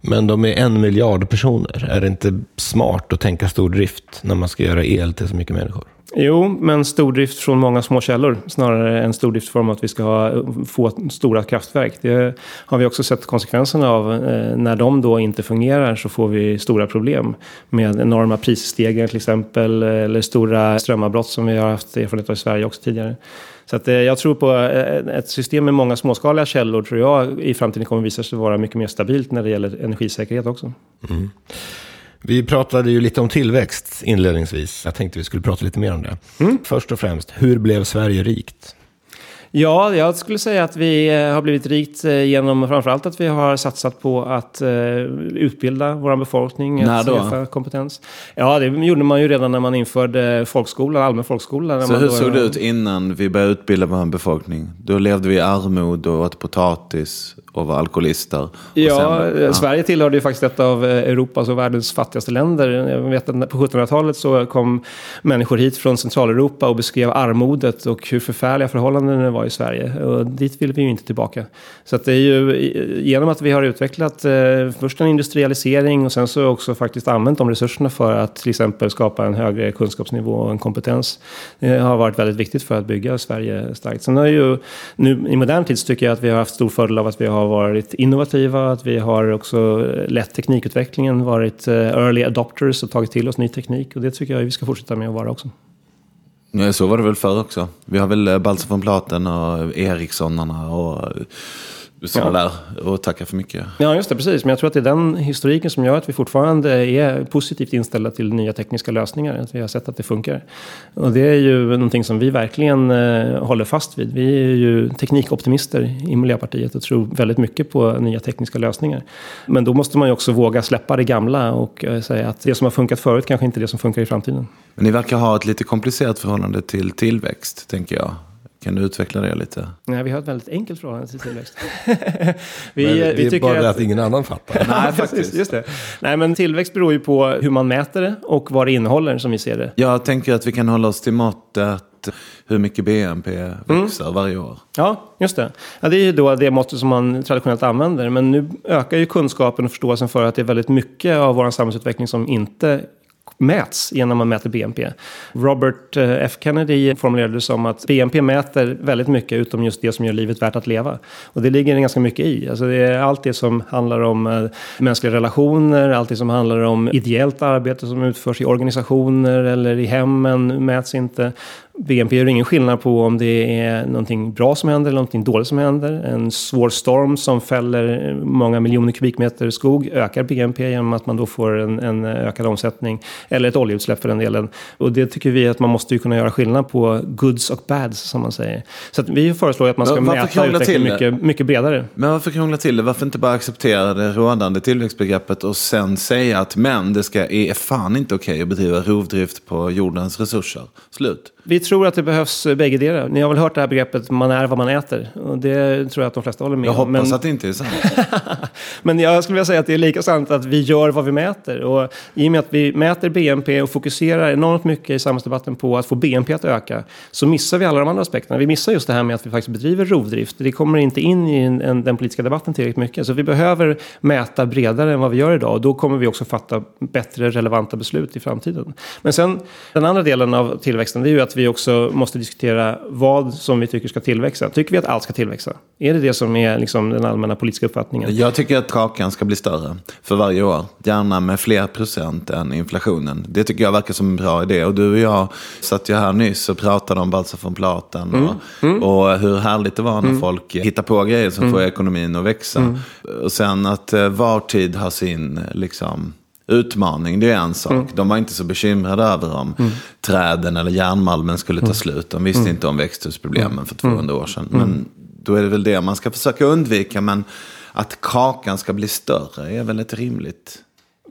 Men de är en miljard personer. Är det inte smart att tänka stordrift när man ska göra el till så mycket människor? Jo, men stordrift från många små källor snarare än stordrift form att vi ska ha, få stora kraftverk. Det har vi också sett konsekvenserna av. Eh, när de då inte fungerar så får vi stora problem med enorma prisstegringar till exempel eh, eller stora strömavbrott som vi har haft erfarenhet av i Sverige också tidigare. Så att, eh, jag tror på eh, ett system med många småskaliga källor tror jag i framtiden kommer visa sig vara mycket mer stabilt när det gäller energisäkerhet också. Mm. Vi pratade ju lite om tillväxt inledningsvis. Jag tänkte vi skulle prata lite mer om det. Mm. Först och främst, hur blev Sverige rikt? Ja, jag skulle säga att vi eh, har blivit rikt eh, genom framförallt att vi har satsat på att uh, utbilda vår befolkning. När då? kompetens. Ja, det gjorde man ju redan när man införde folkskolan, allmän folkskola. Så hur såg det ut innan vi började utbilda vår befolkning? Då levde vi i armod och åt potatis och var alkoholister. Ja, sen, ja, Sverige tillhörde ju faktiskt ett av Europas och världens fattigaste länder. Jag vet att på 1700-talet så kom människor hit från Centraleuropa och beskrev armodet och hur förfärliga förhållanden det var i Sverige. Och dit vill vi ju inte tillbaka. Så att det är ju genom att vi har utvecklat eh, först en industrialisering och sen så också faktiskt använt de resurserna för att till exempel skapa en högre kunskapsnivå och en kompetens. Det har varit väldigt viktigt för att bygga Sverige starkt. Sen har ju nu i modern tid så tycker jag att vi har haft stor fördel av att vi har varit innovativa, att vi har också eh, lett teknikutvecklingen, varit eh, early adopters och tagit till oss ny teknik. Och det tycker jag vi ska fortsätta med att vara också. Så var det väl förr också. Vi har väl eh, von Platen och Erikssonarna och sådana ja. där. Och tacka för mycket. Ja, just det. Precis. Men jag tror att det är den historiken som gör att vi fortfarande är positivt inställda till nya tekniska lösningar. Att vi har sett att det funkar. Och det är ju någonting som vi verkligen eh, håller fast vid. Vi är ju teknikoptimister i Miljöpartiet och tror väldigt mycket på nya tekniska lösningar. Men då måste man ju också våga släppa det gamla och eh, säga att det som har funkat förut kanske inte är det som funkar i framtiden. Men ni verkar ha ett lite komplicerat förhållande till tillväxt, tänker jag. Kan du utveckla det lite? Nej, vi har ett väldigt enkelt förhållande till tillväxt. (laughs) vi, men det vi är bara att... att ingen annan fattar. (laughs) Nej, (laughs) faktiskt. Just det. Nej, men tillväxt beror ju på hur man mäter det och vad det innehåller som vi ser det. Jag tänker att vi kan hålla oss till måttet hur mycket BNP växer mm. varje år. Ja, just det. Ja, det är ju då det måttet som man traditionellt använder. Men nu ökar ju kunskapen och förståelsen för att det är väldigt mycket av vår samhällsutveckling som inte mäts genom att man mäter BNP. Robert eh, F Kennedy formulerade det som att BNP mäter väldigt mycket utom just det som gör livet värt att leva. Och det ligger ganska mycket i. Alltså det är allt det som handlar om eh, mänskliga relationer, allt det som handlar om ideellt arbete som utförs i organisationer eller i hemmen mäts inte. BNP gör ingen skillnad på om det är någonting bra som händer eller någonting dåligt som händer. En svår storm som fäller många miljoner kubikmeter skog ökar BNP genom att man då får en, en ökad omsättning. Eller ett oljeutsläpp för den delen. Och det tycker vi att man måste ju kunna göra skillnad på goods och bads som man säger. Så vi föreslår att man ska mäta utvecklingen mycket, mycket bredare. Men varför krångla till det? Varför inte bara acceptera det rådande tillväxtbegreppet och sen säga att men det ska, är fan inte okej okay att bedriva rovdrift på jordens resurser. Slut. Vi tror att det behövs bägge delar. Ni har väl hört det här begreppet man är vad man äter. Och det tror jag att de flesta håller med om. Jag hoppas men... att det inte är sant. (laughs) men jag skulle vilja säga att det är lika sant att vi gör vad vi mäter. Och i och med att vi mäter BNP och fokuserar enormt mycket i samhällsdebatten på att få BNP att öka så missar vi alla de andra aspekterna. Vi missar just det här med att vi faktiskt bedriver rovdrift. Det kommer inte in i en, en, den politiska debatten tillräckligt mycket. Så vi behöver mäta bredare än vad vi gör idag och då kommer vi också fatta bättre relevanta beslut i framtiden. Men sen den andra delen av tillväxten det är ju att vi också måste diskutera vad som vi tycker ska tillväxa. Tycker vi att allt ska tillväxa? Är det det som är liksom den allmänna politiska uppfattningen? Jag tycker att kakan ska bli större för varje år. Gärna med fler procent än inflationen. Det tycker jag verkar som en bra idé. Och du och jag satt ju här nyss och pratade om Balsa von Platen. Mm. Och, mm. och, hur härligt det var när mm. folk hittar på grejer som mm. får ekonomin att växa. Mm. Och sen att eh, var tid har sin liksom, utmaning, det är en sak. Mm. De var inte så bekymrade över om mm. träden eller järnmalmen skulle ta mm. slut. De visste mm. inte om växthusproblemen för 200 år sedan. Men då är det väl det man ska försöka undvika. Men att kakan ska bli större är väl ett rimligt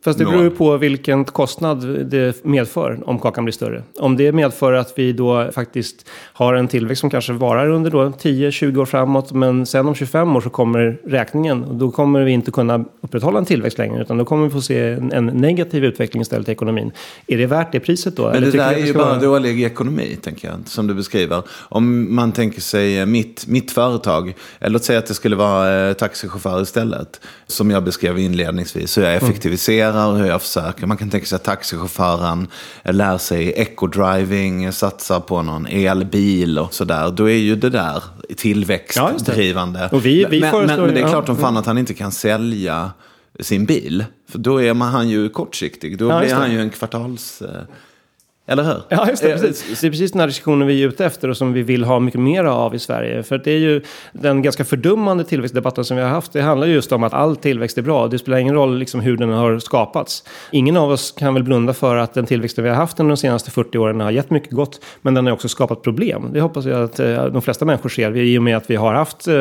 Fast det beror ju på vilken kostnad det medför om kakan blir större. Om det medför att vi då faktiskt har en tillväxt som kanske varar under 10-20 år framåt men sen om 25 år så kommer räkningen och då kommer vi inte kunna upprätthålla en tillväxt längre utan då kommer vi få se en, en negativ utveckling istället i ekonomin. Är det värt det priset då? Men Eller det där är ju bara vara... dålig ekonomi tänker jag, som du beskriver. Om man tänker sig mitt, mitt företag, eller låt säga att det skulle vara eh, taxichaufför istället, som jag beskrev inledningsvis, så jag effektiviserar fungerar, hur jag försöker. Man kan tänka sig att taxichauffören lär sig eco-driving, satsar på någon elbil och sådär. Då är ju det där tillväxtdrivande. Ja, vi, vi men, men, men, det är klart som fan att han inte kan sälja sin bil. För då är man, han ju kortsiktig. Då ja, blir han ju en kvartals... Eller hur? Ja, just det. Eh, precis. Det är precis den här diskussionen vi är ute efter och som vi vill ha mycket mer av i Sverige. För det är ju den ganska fördummande tillväxtdebatten som vi har haft. Det handlar just om att all tillväxt är bra. Det spelar ingen roll liksom hur den har skapats. Ingen av oss kan väl blunda för att den tillväxten vi har haft under de senaste 40 åren har gett mycket gott. Men den har också skapat problem. Det hoppas jag att eh, de flesta människor ser. I och med att vi har haft eh,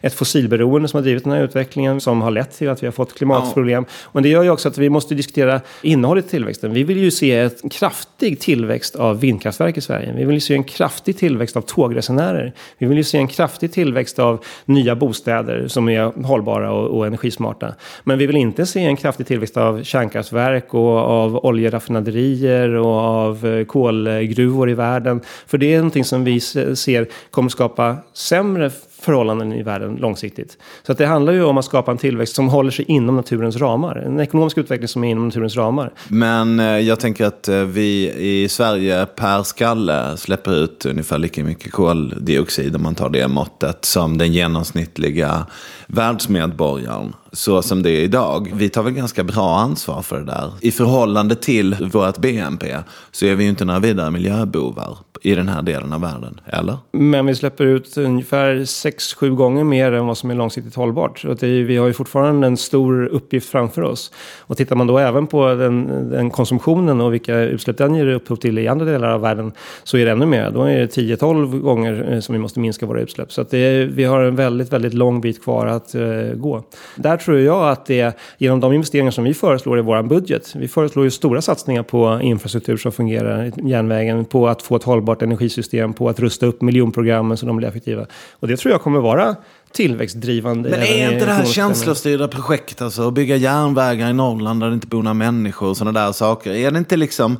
ett fossilberoende som har drivit den här utvecklingen. Som har lett till att vi har fått klimatproblem. Ja. Men det gör ju också att vi måste diskutera innehållet i tillväxten. Vi vill ju se ett kraftig tillväxt tillväxt av vindkraftverk i Sverige. Vi vill ju se en kraftig tillväxt av tågresenärer. Vi vill ju se en kraftig tillväxt av nya bostäder som är hållbara och, och energismarta. Men vi vill inte se en kraftig tillväxt av kärnkraftverk och av oljeraffinaderier och av eh, kolgruvor i världen. För det är någonting som vi ser kommer skapa sämre förhållanden i världen långsiktigt. Så att det handlar ju om att skapa en tillväxt som håller sig inom naturens ramar. En ekonomisk utveckling som är inom naturens ramar. Men eh, jag tänker att eh, vi i Sverige per skalle släpper ut ungefär lika mycket koldioxid om man tar det måttet som den genomsnittliga världsmedborgaren så som det är idag. Vi tar väl ganska bra ansvar för det där. I förhållande till vårt BNP så är vi ju inte några vidare miljöbovar i den här delen av världen, eller? Men vi släpper ut ungefär 6-7 gånger mer än vad som är långsiktigt hållbart. Och är, vi har ju fortfarande en stor uppgift framför oss. Och tittar man då även på den, den konsumtionen och vilka utsläpp den ger upphov till i andra delar av världen så är det ännu mer. Då är det 10-12 gånger eh, som vi måste minska våra utsläpp. Så att är, vi har en väldigt, väldigt lång bit kvar att uh, gå. Där tror jag att det genom de investeringar som vi föreslår i vår budget. Vi föreslår ju stora satsningar på infrastruktur som fungerar, järnvägen, på att få ett hållbart energisystem, på att rusta upp miljonprogrammen så de blir effektiva. Och det tror jag kommer vara tillväxtdrivande. Men är inte det här känslostyrda projekt, alltså att bygga järnvägar i Norrland där det inte bor några människor och sådana där saker. Är det inte liksom,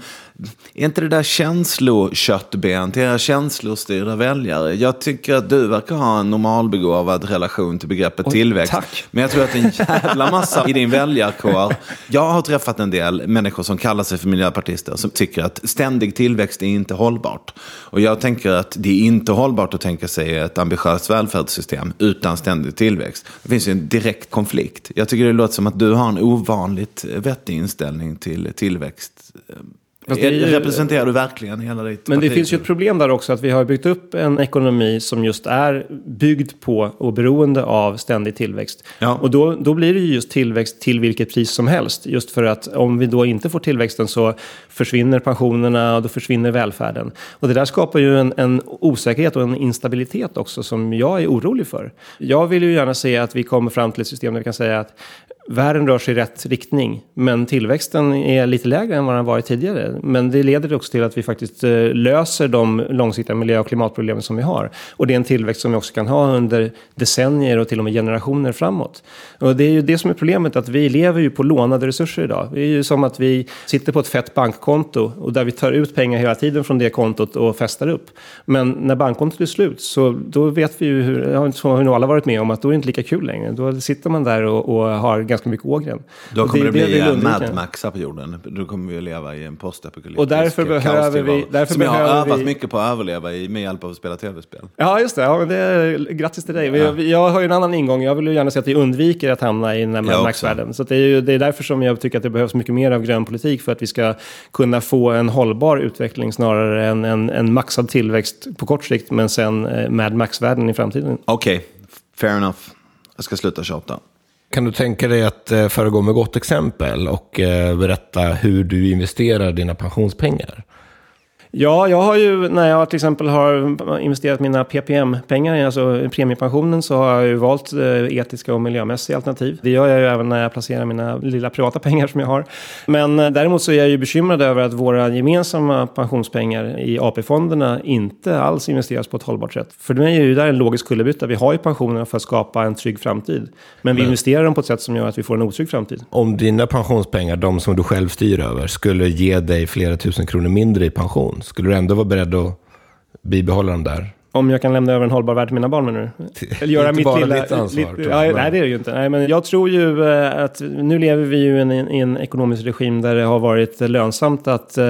är inte det där känsloköttben till era känslostyrda väljare? Jag tycker att du verkar ha en normalbegåvad relation till begreppet Oj, tillväxt. Tack. Men jag tror att en jävla massa i din väljarkår. Jag har träffat en del människor som kallar sig för miljöpartister som tycker att ständig tillväxt är inte hållbart. Och jag tänker att det är inte hållbart att tänka sig ett ambitiöst välfärdssystem utan ständig tillväxt. Det finns ju en direkt konflikt. Jag tycker det låter som att du har en ovanligt vettig inställning till tillväxt. Det ju, representerar du verkligen hela ditt Men parti? det finns ju ett problem där också att vi har byggt upp en ekonomi som just är byggd på och beroende av ständig tillväxt. Ja. Och då, då blir det ju just tillväxt till vilket pris som helst. Just för att om vi då inte får tillväxten så försvinner pensionerna och då försvinner välfärden. Och det där skapar ju en, en osäkerhet och en instabilitet också som jag är orolig för. Jag vill ju gärna se att vi kommer fram till ett system där vi kan säga att världen rör sig i rätt riktning, men tillväxten är lite lägre än vad den varit tidigare. Men det leder också till att vi faktiskt eh, löser de långsiktiga miljö och klimatproblemen som vi har. Och det är en tillväxt som vi också kan ha under decennier och till och med generationer framåt. Och det är ju det som är problemet, att vi lever ju på lånade resurser idag. Det är ju som att vi sitter på ett fett bankkonto och där vi tar ut pengar hela tiden från det kontot och festar upp. Men när bankkontot är slut, så då vet vi ju hur, som vi nog alla varit med om, att då är det inte lika kul längre. Då sitter man där och, och har ganska mycket ågren. Då kommer det, det bli undviker. Mad Max här på jorden. Då kommer vi att leva i en postapokalyptisk Och därför behöver vi- därför Som jag har behöver övat vi- mycket på att överleva i med hjälp av att spela tv-spel. Ja, just det. Ja, men det är, grattis till dig. Jag, jag har ju en annan ingång. Jag vill ju gärna se att vi undviker att hamna i den här Mad. Max-världen. Så det, är ju, det är därför som jag tycker att det behövs mycket mer av grön politik för att vi ska kunna få en hållbar utveckling snarare än en, en maxad tillväxt på kort sikt, men sen eh, Mad Max-världen i framtiden. Okej, fair enough. Jag ska sluta tjata. Kan du tänka dig att eh, föregå med gott exempel och eh, berätta hur du investerar dina pensionspengar? Ja, jag har ju när jag till exempel har investerat mina PPM-pengar, alltså premiepensionen, så har jag ju valt eh, etiska och miljömässiga alternativ. Det gör jag ju även när jag placerar mina lilla privata pengar som jag har. Men eh, däremot så är jag ju bekymrad över att våra gemensamma pensionspengar i AP-fonderna inte alls investeras på ett hållbart sätt. För mig är ju där en logisk kullerbytta. Vi har ju pensionerna för att skapa en trygg framtid. Men vi investerar dem på ett sätt som gör att vi får en otrygg framtid. Om dina pensionspengar, de som du själv styr över, skulle ge dig flera tusen kronor mindre i pension, skulle du ändå vara beredd att bibehålla dem där? Om jag kan lämna över en hållbar värld till mina barn du? Eller göra Inte mitt bara lilla... ditt ansvar, tror ja, nej, det är det ju inte. Nej, men jag tror ju eh, att nu lever vi ju i en, i en ekonomisk regim där det har varit lönsamt att eh,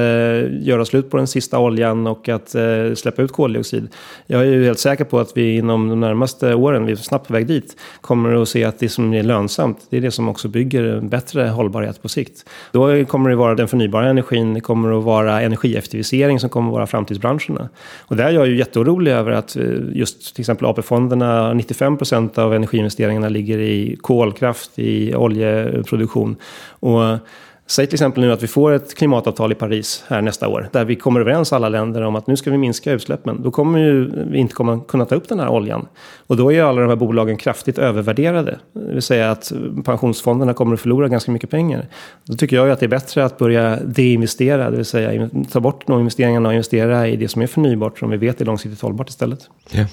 göra slut på den sista oljan och att eh, släppa ut koldioxid. Jag är ju helt säker på att vi inom de närmaste åren, vi är snabbt på väg dit, kommer att se att det som är lönsamt, det är det som också bygger en bättre hållbarhet på sikt. Då kommer det vara den förnybara energin, det kommer att vara energieffektivisering som kommer att vara framtidsbranscherna. Och där är jag ju jätteorolig över att eh, just till exempel AP-fonderna, 95 procent av energiinvesteringarna ligger i kolkraft, i oljeproduktion. Och Säg till exempel nu att vi får ett klimatavtal i Paris här nästa år, där vi kommer överens alla länder om att nu ska vi minska utsläppen. Då kommer ju vi inte komma kunna ta upp den här oljan. Och då är ju alla de här bolagen kraftigt övervärderade. Det vill säga att pensionsfonderna kommer att förlora ganska mycket pengar. Då tycker jag ju att det är bättre att börja deinvestera, det vill säga ta bort de investeringarna och investera i det som är förnybart, som vi vet är långsiktigt hållbart istället. Yeah.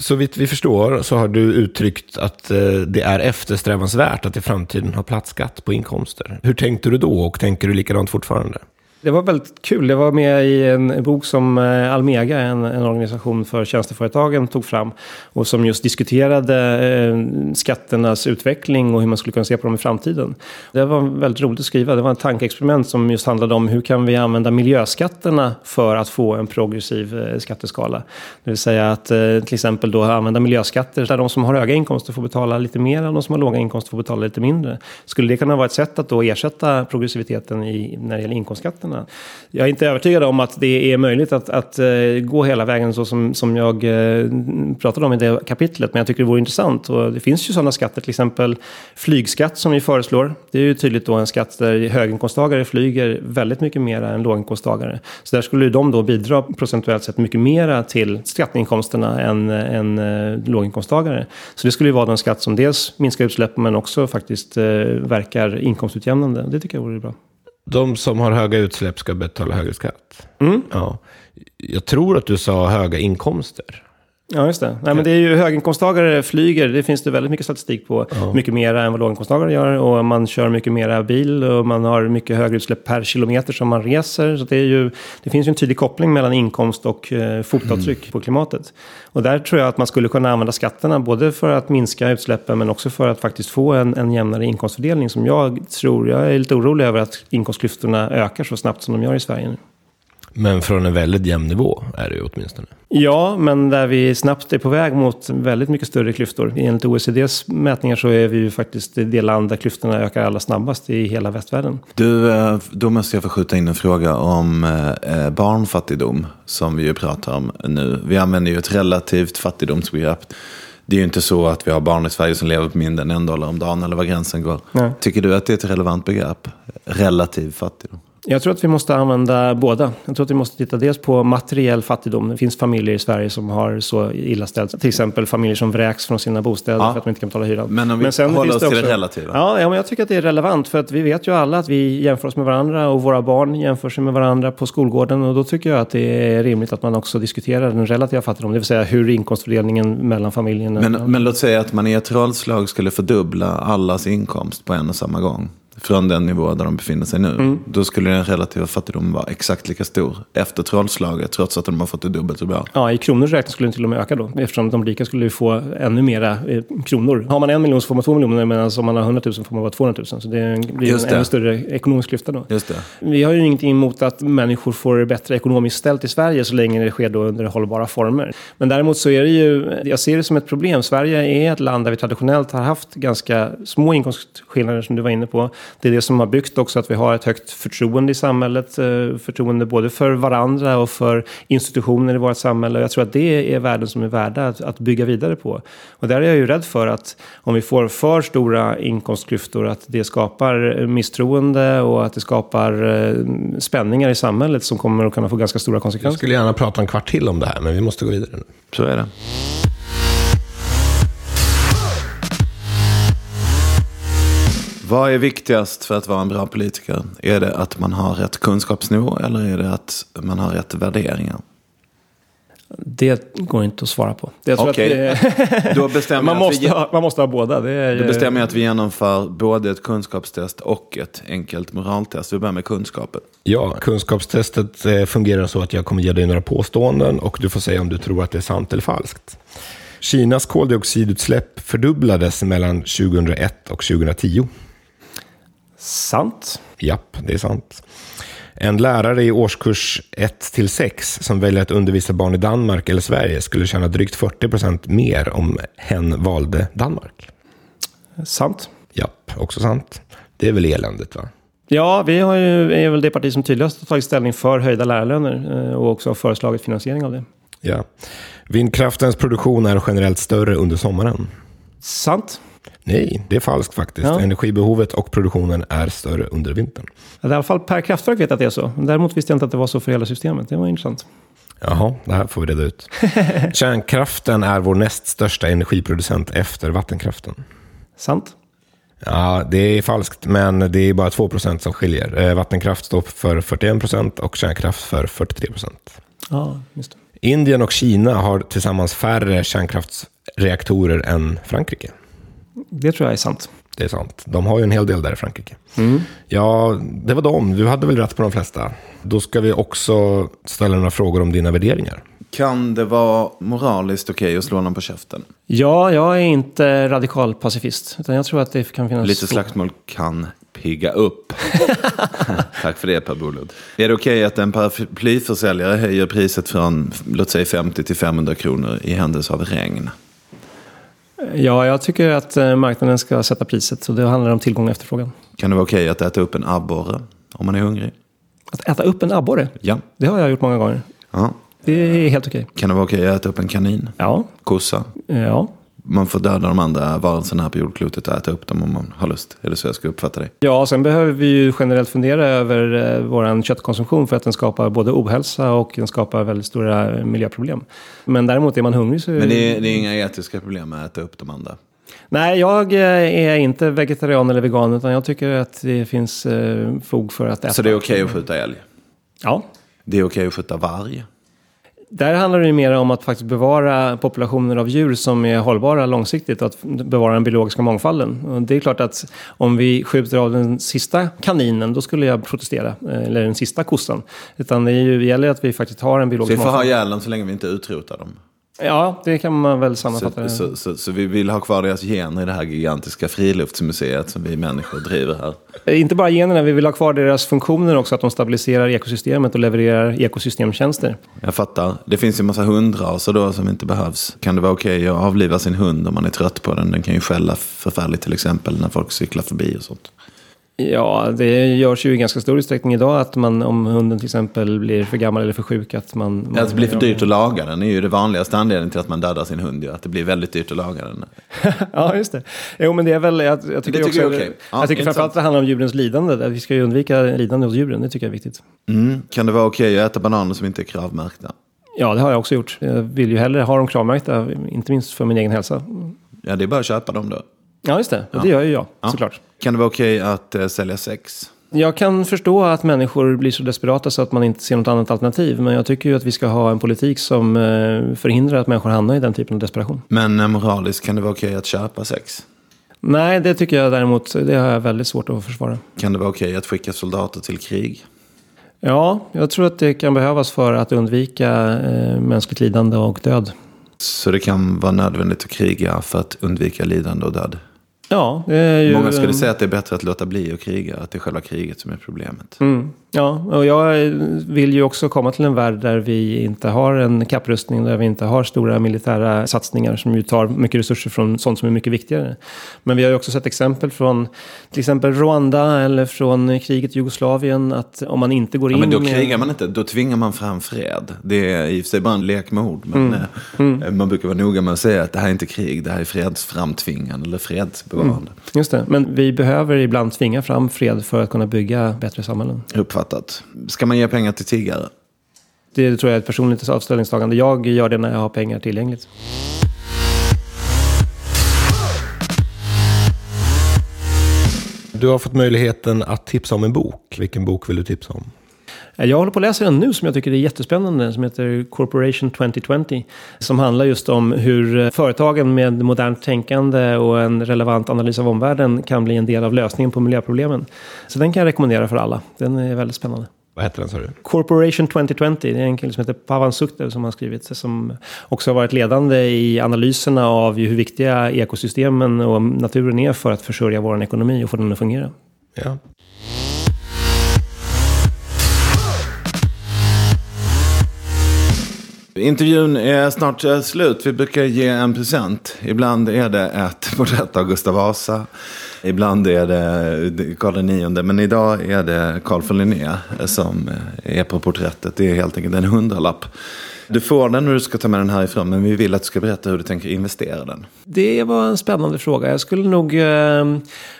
Så vitt vi förstår så har du uttryckt att eh, det är eftersträvansvärt att i framtiden ha platsskatt på inkomster. Hur tänkte du då och tänker du likadant fortfarande? Det var väldigt kul. Det var med i en bok som eh, Almega, en, en organisation för tjänsteföretagen, tog fram. Och som just diskuterade eh, skatternas utveckling och hur man skulle kunna se på dem i framtiden. Det var väldigt roligt att skriva. Det var ett tankeexperiment som just handlade om hur kan vi använda miljöskatterna för att få en progressiv eh, skatteskala. Det vill säga att eh, till exempel då använda miljöskatter där de som har höga inkomster får betala lite mer och de som har låga inkomster får betala lite mindre. Skulle det kunna vara ett sätt att då ersätta progressiviteten i, när det gäller inkomstskatten? Marknaden. Jag är inte övertygad om att det är möjligt att, att eh, gå hela vägen så som, som jag eh, pratade om i det kapitlet, men jag tycker det vore intressant. Och det finns ju sådana skatter, till exempel flygskatt som vi föreslår. Det är ju tydligt då en skatt där höginkomsttagare flyger väldigt mycket mer än låginkomsttagare. Så där skulle ju de då bidra procentuellt sett mycket mera till skatteinkomsterna än, än eh, låginkomsttagare. Så det skulle ju vara en skatt som dels minskar utsläppen men också faktiskt verkar inkomstutjämnande. Det tycker jag vore bra. De som har höga utsläpp ska betala högre skatt. Mm. Ja. Jag tror att du sa höga inkomster. Ja, just det. Nej, men det är ju höginkomsttagare flyger, det finns det väldigt mycket statistik på. Mycket mer än vad låginkomsttagare gör. Och man kör mycket mera bil och man har mycket högre utsläpp per kilometer som man reser. Så det, är ju, det finns ju en tydlig koppling mellan inkomst och eh, fotavtryck på klimatet. Och där tror jag att man skulle kunna använda skatterna både för att minska utsläppen men också för att faktiskt få en, en jämnare inkomstfördelning som jag tror, jag är lite orolig över att inkomstklyftorna ökar så snabbt som de gör i Sverige nu. Men från en väldigt jämn nivå är det ju åtminstone. Ja, men där vi snabbt är på väg mot väldigt mycket större klyftor. Enligt OECDs mätningar så är vi ju faktiskt det land där klyftorna ökar allra snabbast i hela västvärlden. Du, eh, då måste jag få skjuta in en fråga om eh, eh, barnfattigdom som vi ju pratar om nu. Vi använder ju ett relativt fattigdomsbegrepp. Det är ju inte så att vi har barn i Sverige som lever på mindre än en dollar om dagen eller var gränsen går. Nej. Tycker du att det är ett relevant begrepp? Relativ fattigdom? Jag tror att vi måste använda båda. Jag tror att vi måste titta dels på materiell fattigdom. Det finns familjer i Sverige som har så illa ställt. Till exempel familjer som vräks från sina bostäder Ja. för att de inte kan betala hyran. Men om vi sen håller oss till det relativa. Ja, ja, men jag tycker att det är relevant. För att vi vet ju alla att vi jämför oss med varandra och våra barn jämför sig med varandra på skolgården. Och då tycker jag att det är rimligt att man också diskuterar den relativa fattigdomen. Det vill säga hur inkomstfördelningen mellan familjen Men, men låt säga att man i ett trollslag skulle fördubbla allas inkomst på en och samma gång. Från den nivå där de befinner sig nu. Mm. Då skulle den relativa fattigdomen vara exakt lika stor efter trollslaget. Trots att de har fått det dubbelt så bra. Ja, i kronor räknat skulle den till och med öka då. Eftersom de rika skulle få ännu mera eh, kronor. Har man en miljon så får man två miljoner, medan om man har 100 000 får man bara 200 000. Så det blir Just en det. ännu större ekonomisk klyfta då. Just det. Vi har ju ingenting emot att människor får det bättre ekonomiskt ställt i Sverige så länge det sker då under hållbara former. Men däremot så är det ju, jag ser det som ett problem. Sverige är ett land där vi traditionellt har haft ganska små inkomstskillnader som du var inne på. Det är det som har byggt också att vi har ett högt förtroende i samhället. eh, Förtroende både för varandra och för institutioner i vårt samhälle. Och jag tror att det är värden som är värda att, att bygga vidare på. Och där är jag ju rädd för att om vi får för stora inkomstklyftor att det skapar misstroende och att det skapar eh, spänningar i samhället som kommer att kunna få ganska stora Jag konsekvenser. skulle gärna prata en kvart till om det här, men vi måste gå vidare nu. Så är det. Vad är viktigast för att vara en bra politiker? Är det att man har rätt kunskapsnivå eller är det att man har rätt värderingar? Det går inte att svara på. Jag tror Okej. att (laughs) det, Då bestämmer, man, jag att måste vi, ha, man måste ha båda. Det är, då bestämmer jag att vi genomför både ett kunskapstest och ett enkelt moraltest. Vi börjar med kunskapen. Ja, kunskapstestet eh, fungerar så att jag kommer ge dig några påståenden och du får säga om du tror att det är sant eller falskt. Kinas koldioxidutsläpp fördubblades mellan 2001 och 2010. Sant. Japp, det är sant. En lärare i årskurs 1-6 som väljer att undervisa barn i Danmark eller Sverige skulle tjäna drygt 40% mer om hen valde Danmark. Sant. Japp, också sant. Det är väl eländigt va? Ja, vi har ju, är väl det parti som tydligast har tagit ställning för höjda lärarlöner eh, och också har föreslagit finansiering av det. Ja. Vindkraftens produktion är generellt större under sommaren. Sant. Nej, det är falskt faktiskt. Ja. Energibehovet och produktionen är större under vintern. I alla fall per kraftverk vet jag att det är så. Däremot visste jag inte att det var så för hela systemet. Det var intressant. Jaha, det här får vi reda ut. (laughs) Kärnkraften är vår näst största energiproducent efter vattenkraften. Sant. Ja, det är falskt, men det är bara 2% som skiljer. Eh, Vattenkraft står för 41% och kärnkraft för 43% Ja, just det. Indien och Kina har tillsammans färre kärnkraftsreaktorer än Frankrike. Det tror jag är sant. Det är sant. De har ju en hel del där i Frankrike. Ja, det var dem. Du hade väl rätt på de flesta. Då ska vi också ställa några frågor om dina värderingar. Kan det vara moraliskt okej att slå någon på käften? Ja, jag är inte radikal pacifist. Utan jag tror att det kan finnas... Lite slagsmål kan pigga upp. (laughs) Tack för det Per Bolund. Är det okej att en paraplyförsäljare höjer priset från låt säga 50 till 500 kronor i händelse av regn? Ja, jag tycker att eh, marknaden ska sätta priset. Så det handlar om tillgång och efterfrågan. Kan det vara okej att äta upp en abborre om man är hungrig? Att äta upp en abborre, Ja. det har jag gjort många gånger. ja. Det är helt okej. Kan det vara okej att äta upp en kanin? Ja, Kossa? ja. Man får döda de andra varelserna här på jordklotet och äta upp dem om man har lust. Är det så jag ska uppfatta dig? Ja, sen behöver vi ju generellt fundera över eh, vår köttkonsumtion för att den skapar både ohälsa och den skapar väldigt stora miljöproblem. Men däremot är man hungrig så... Men det är, det är inga etiska problem med att äta upp de andra? Nej, jag eh, är inte vegetarian eller vegan utan jag tycker att det finns eh, fog för att äta. Så det är okej att skjuta älg? Ja. Det är okej att skjuta varg? Där handlar det mer om att faktiskt bevara populationer av djur som är hållbara långsiktigt och att bevara den biologiska mångfalden. Och det är klart att om vi skjuter av den sista kaninen, då skulle jag protestera. eh, Eller den sista kossan. Utan det är ju, det gäller att vi faktiskt har en Så biologisk vi får ha mångfald. ihjäl dem så länge vi inte utrotar dem? Ja, det kan man väl sammanfatta. Så, så, så, så vi vill ha kvar deras gener i det här gigantiska friluftsmuseet som vi människor driver här. Eh, Inte bara generna, vi vill ha kvar deras funktioner också, att de stabiliserar ekosystemet och levererar ekosystemtjänster. Jag fattar. Det finns ju en massa hundraser då som inte behövs. Kan det vara okej att avliva sin hund om man är trött på den? Den kan ju skälla förfärligt till exempel när folk cyklar förbi och sånt. Ja, det görs ju i ganska stor utsträckning idag att man, om hunden till exempel blir för gammal eller för sjuk, att man... man Att det blir för dyrt att laga den är ju det vanligaste anledningen till att man dödar sin hund. Ju, att det blir väldigt dyrt att laga den. (laughs) ja, just det. Jo, men det är väl... Jag, jag tycker, Det tycker också, jag är okej. Ja, jag tycker framförallt att det handlar om djurens lidande. Där Vi ska ju undvika lidande hos djuren, det tycker jag är viktigt. Mm. Kan det vara okej att äta bananer som inte är kravmärkta? Ja, det har jag också gjort. Jag vill ju hellre ha dem kravmärkta, inte minst för min egen hälsa. Ja, det är bara att köpa dem då. Ja, just det. Och det gör ju jag, Ja. såklart. Kan det vara okej att eh, sälja sex? Jag kan förstå att människor blir så desperata så att man inte ser något annat alternativ. Men jag tycker ju att vi ska ha en politik som eh, förhindrar att människor hamnar i den typen av desperation. Men eh, moraliskt, kan det vara okej att köpa sex? Nej, det tycker jag däremot, det har jag väldigt svårt att försvara. Kan det vara okej att skicka soldater till krig? Ja, jag tror att det kan behövas för att undvika eh, mänskligt lidande och död. Så det kan vara nödvändigt att kriga för att undvika lidande och död? Ja, ju... Många skulle säga att det är bättre att låta bli att kriga, att det är själva kriget som är problemet. Mm, ja, och jag vill ju också komma till en värld där vi inte har en kapprustning, där vi inte har stora militära satsningar som ju tar mycket resurser från sånt som är mycket viktigare. Men vi har ju också sett exempel från till exempel Rwanda eller från kriget i Jugoslavien att om man inte går in Ja, men då krigar man inte, då tvingar man fram fred. Det är i och för sig bara en lek med ord, men eh, man brukar vara noga med att säga att det här är inte krig, det här är fredsframtvingande eller fredsbevarande. Just det, men vi behöver ibland tvinga fram fred för att kunna bygga bättre samhällen. Uppfattat. Ska man ge pengar till tiggare? Det tror jag är ett personligt avställningstagande. Jag gör det när jag har pengar tillgängligt. Du har fått möjligheten att tipsa om en bok. Vilken bok vill du tipsa om? Jag håller på att läsa den nu som jag tycker är jättespännande, som heter Corporation 2020. Som handlar just om hur företagen med modernt tänkande och en relevant analys av omvärlden kan bli en del av lösningen på miljöproblemen. Så den kan jag rekommendera för alla. Den är väldigt spännande. Vad heter den sa du? Corporation 2020, det är en kille som heter Pavan Sukhdev som har skrivit, som också har varit ledande i analyserna av hur viktiga ekosystemen och naturen är för att försörja vår ekonomi och få den att fungera. Ja. Intervjun är snart eh, slut. Vi brukar ge en present. Ibland är det ett (laughs) porträtt av Gustav Vasa. Ibland är det eh, Karl IX. Men idag är det Carl von Linné eh, som är på porträttet. Det är helt enkelt en hundralapp. Du får den när du ska ta med den härifrån. Men vi vill att du ska berätta hur du tänker investera den. Det var en spännande fråga. Jag skulle nog, eh,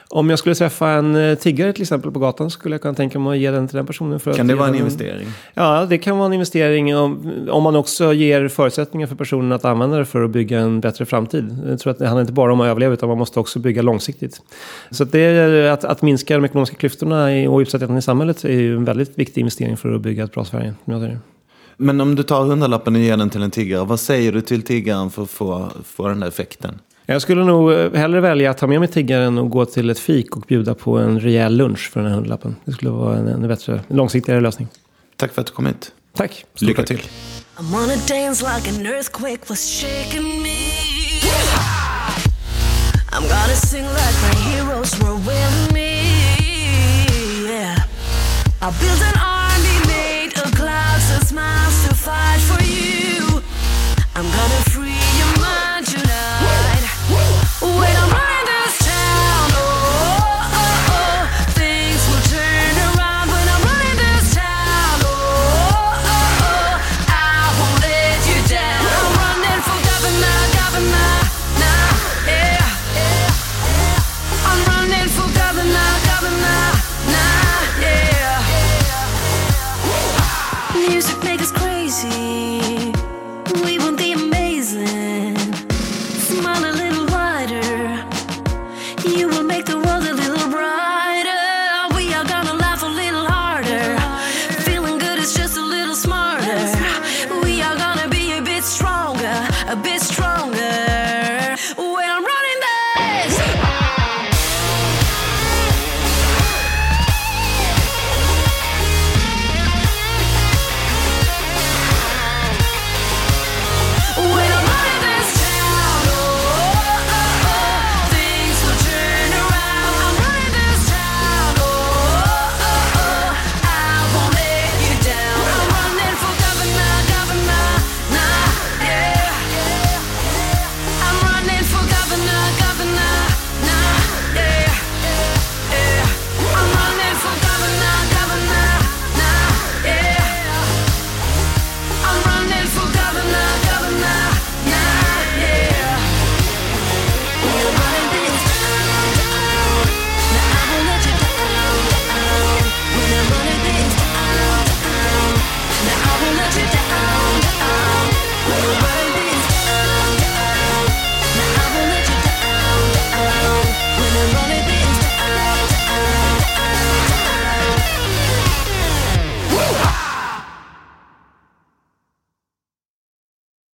om jag skulle träffa en eh, tiggare till exempel på gatan, skulle jag kunna tänka mig att ge den till den personen. För Kan det vara en investering? Ja, det kan vara en investering om, om man också ger förutsättningar för personen att använda det för att bygga en bättre framtid. Jag tror att det handlar inte bara om att överleva, utan man måste också bygga långsiktigt. Så att det är att, att minska de ekonomiska klyftorna i- och utsattheten i samhället är ju en väldigt viktig investering för att bygga ett bra Sverige. jag. Men om du tar hundralappen och ger den till en tiggare. Vad säger du till tiggaren för att få, få den där effekten? Jag skulle nog eh, hellre välja att ta med mig tiggaren och gå till ett fik och bjuda på en rejäl lunch för den här hundralappen. Det skulle vara en, en bättre, en långsiktigare lösning. Tack för att du kom hit. Tack! Stort Lycka tack. till. I wanna dance like an earthquake was shaking me. I'm gonna sing like my heroes were with me. Yeah. I built an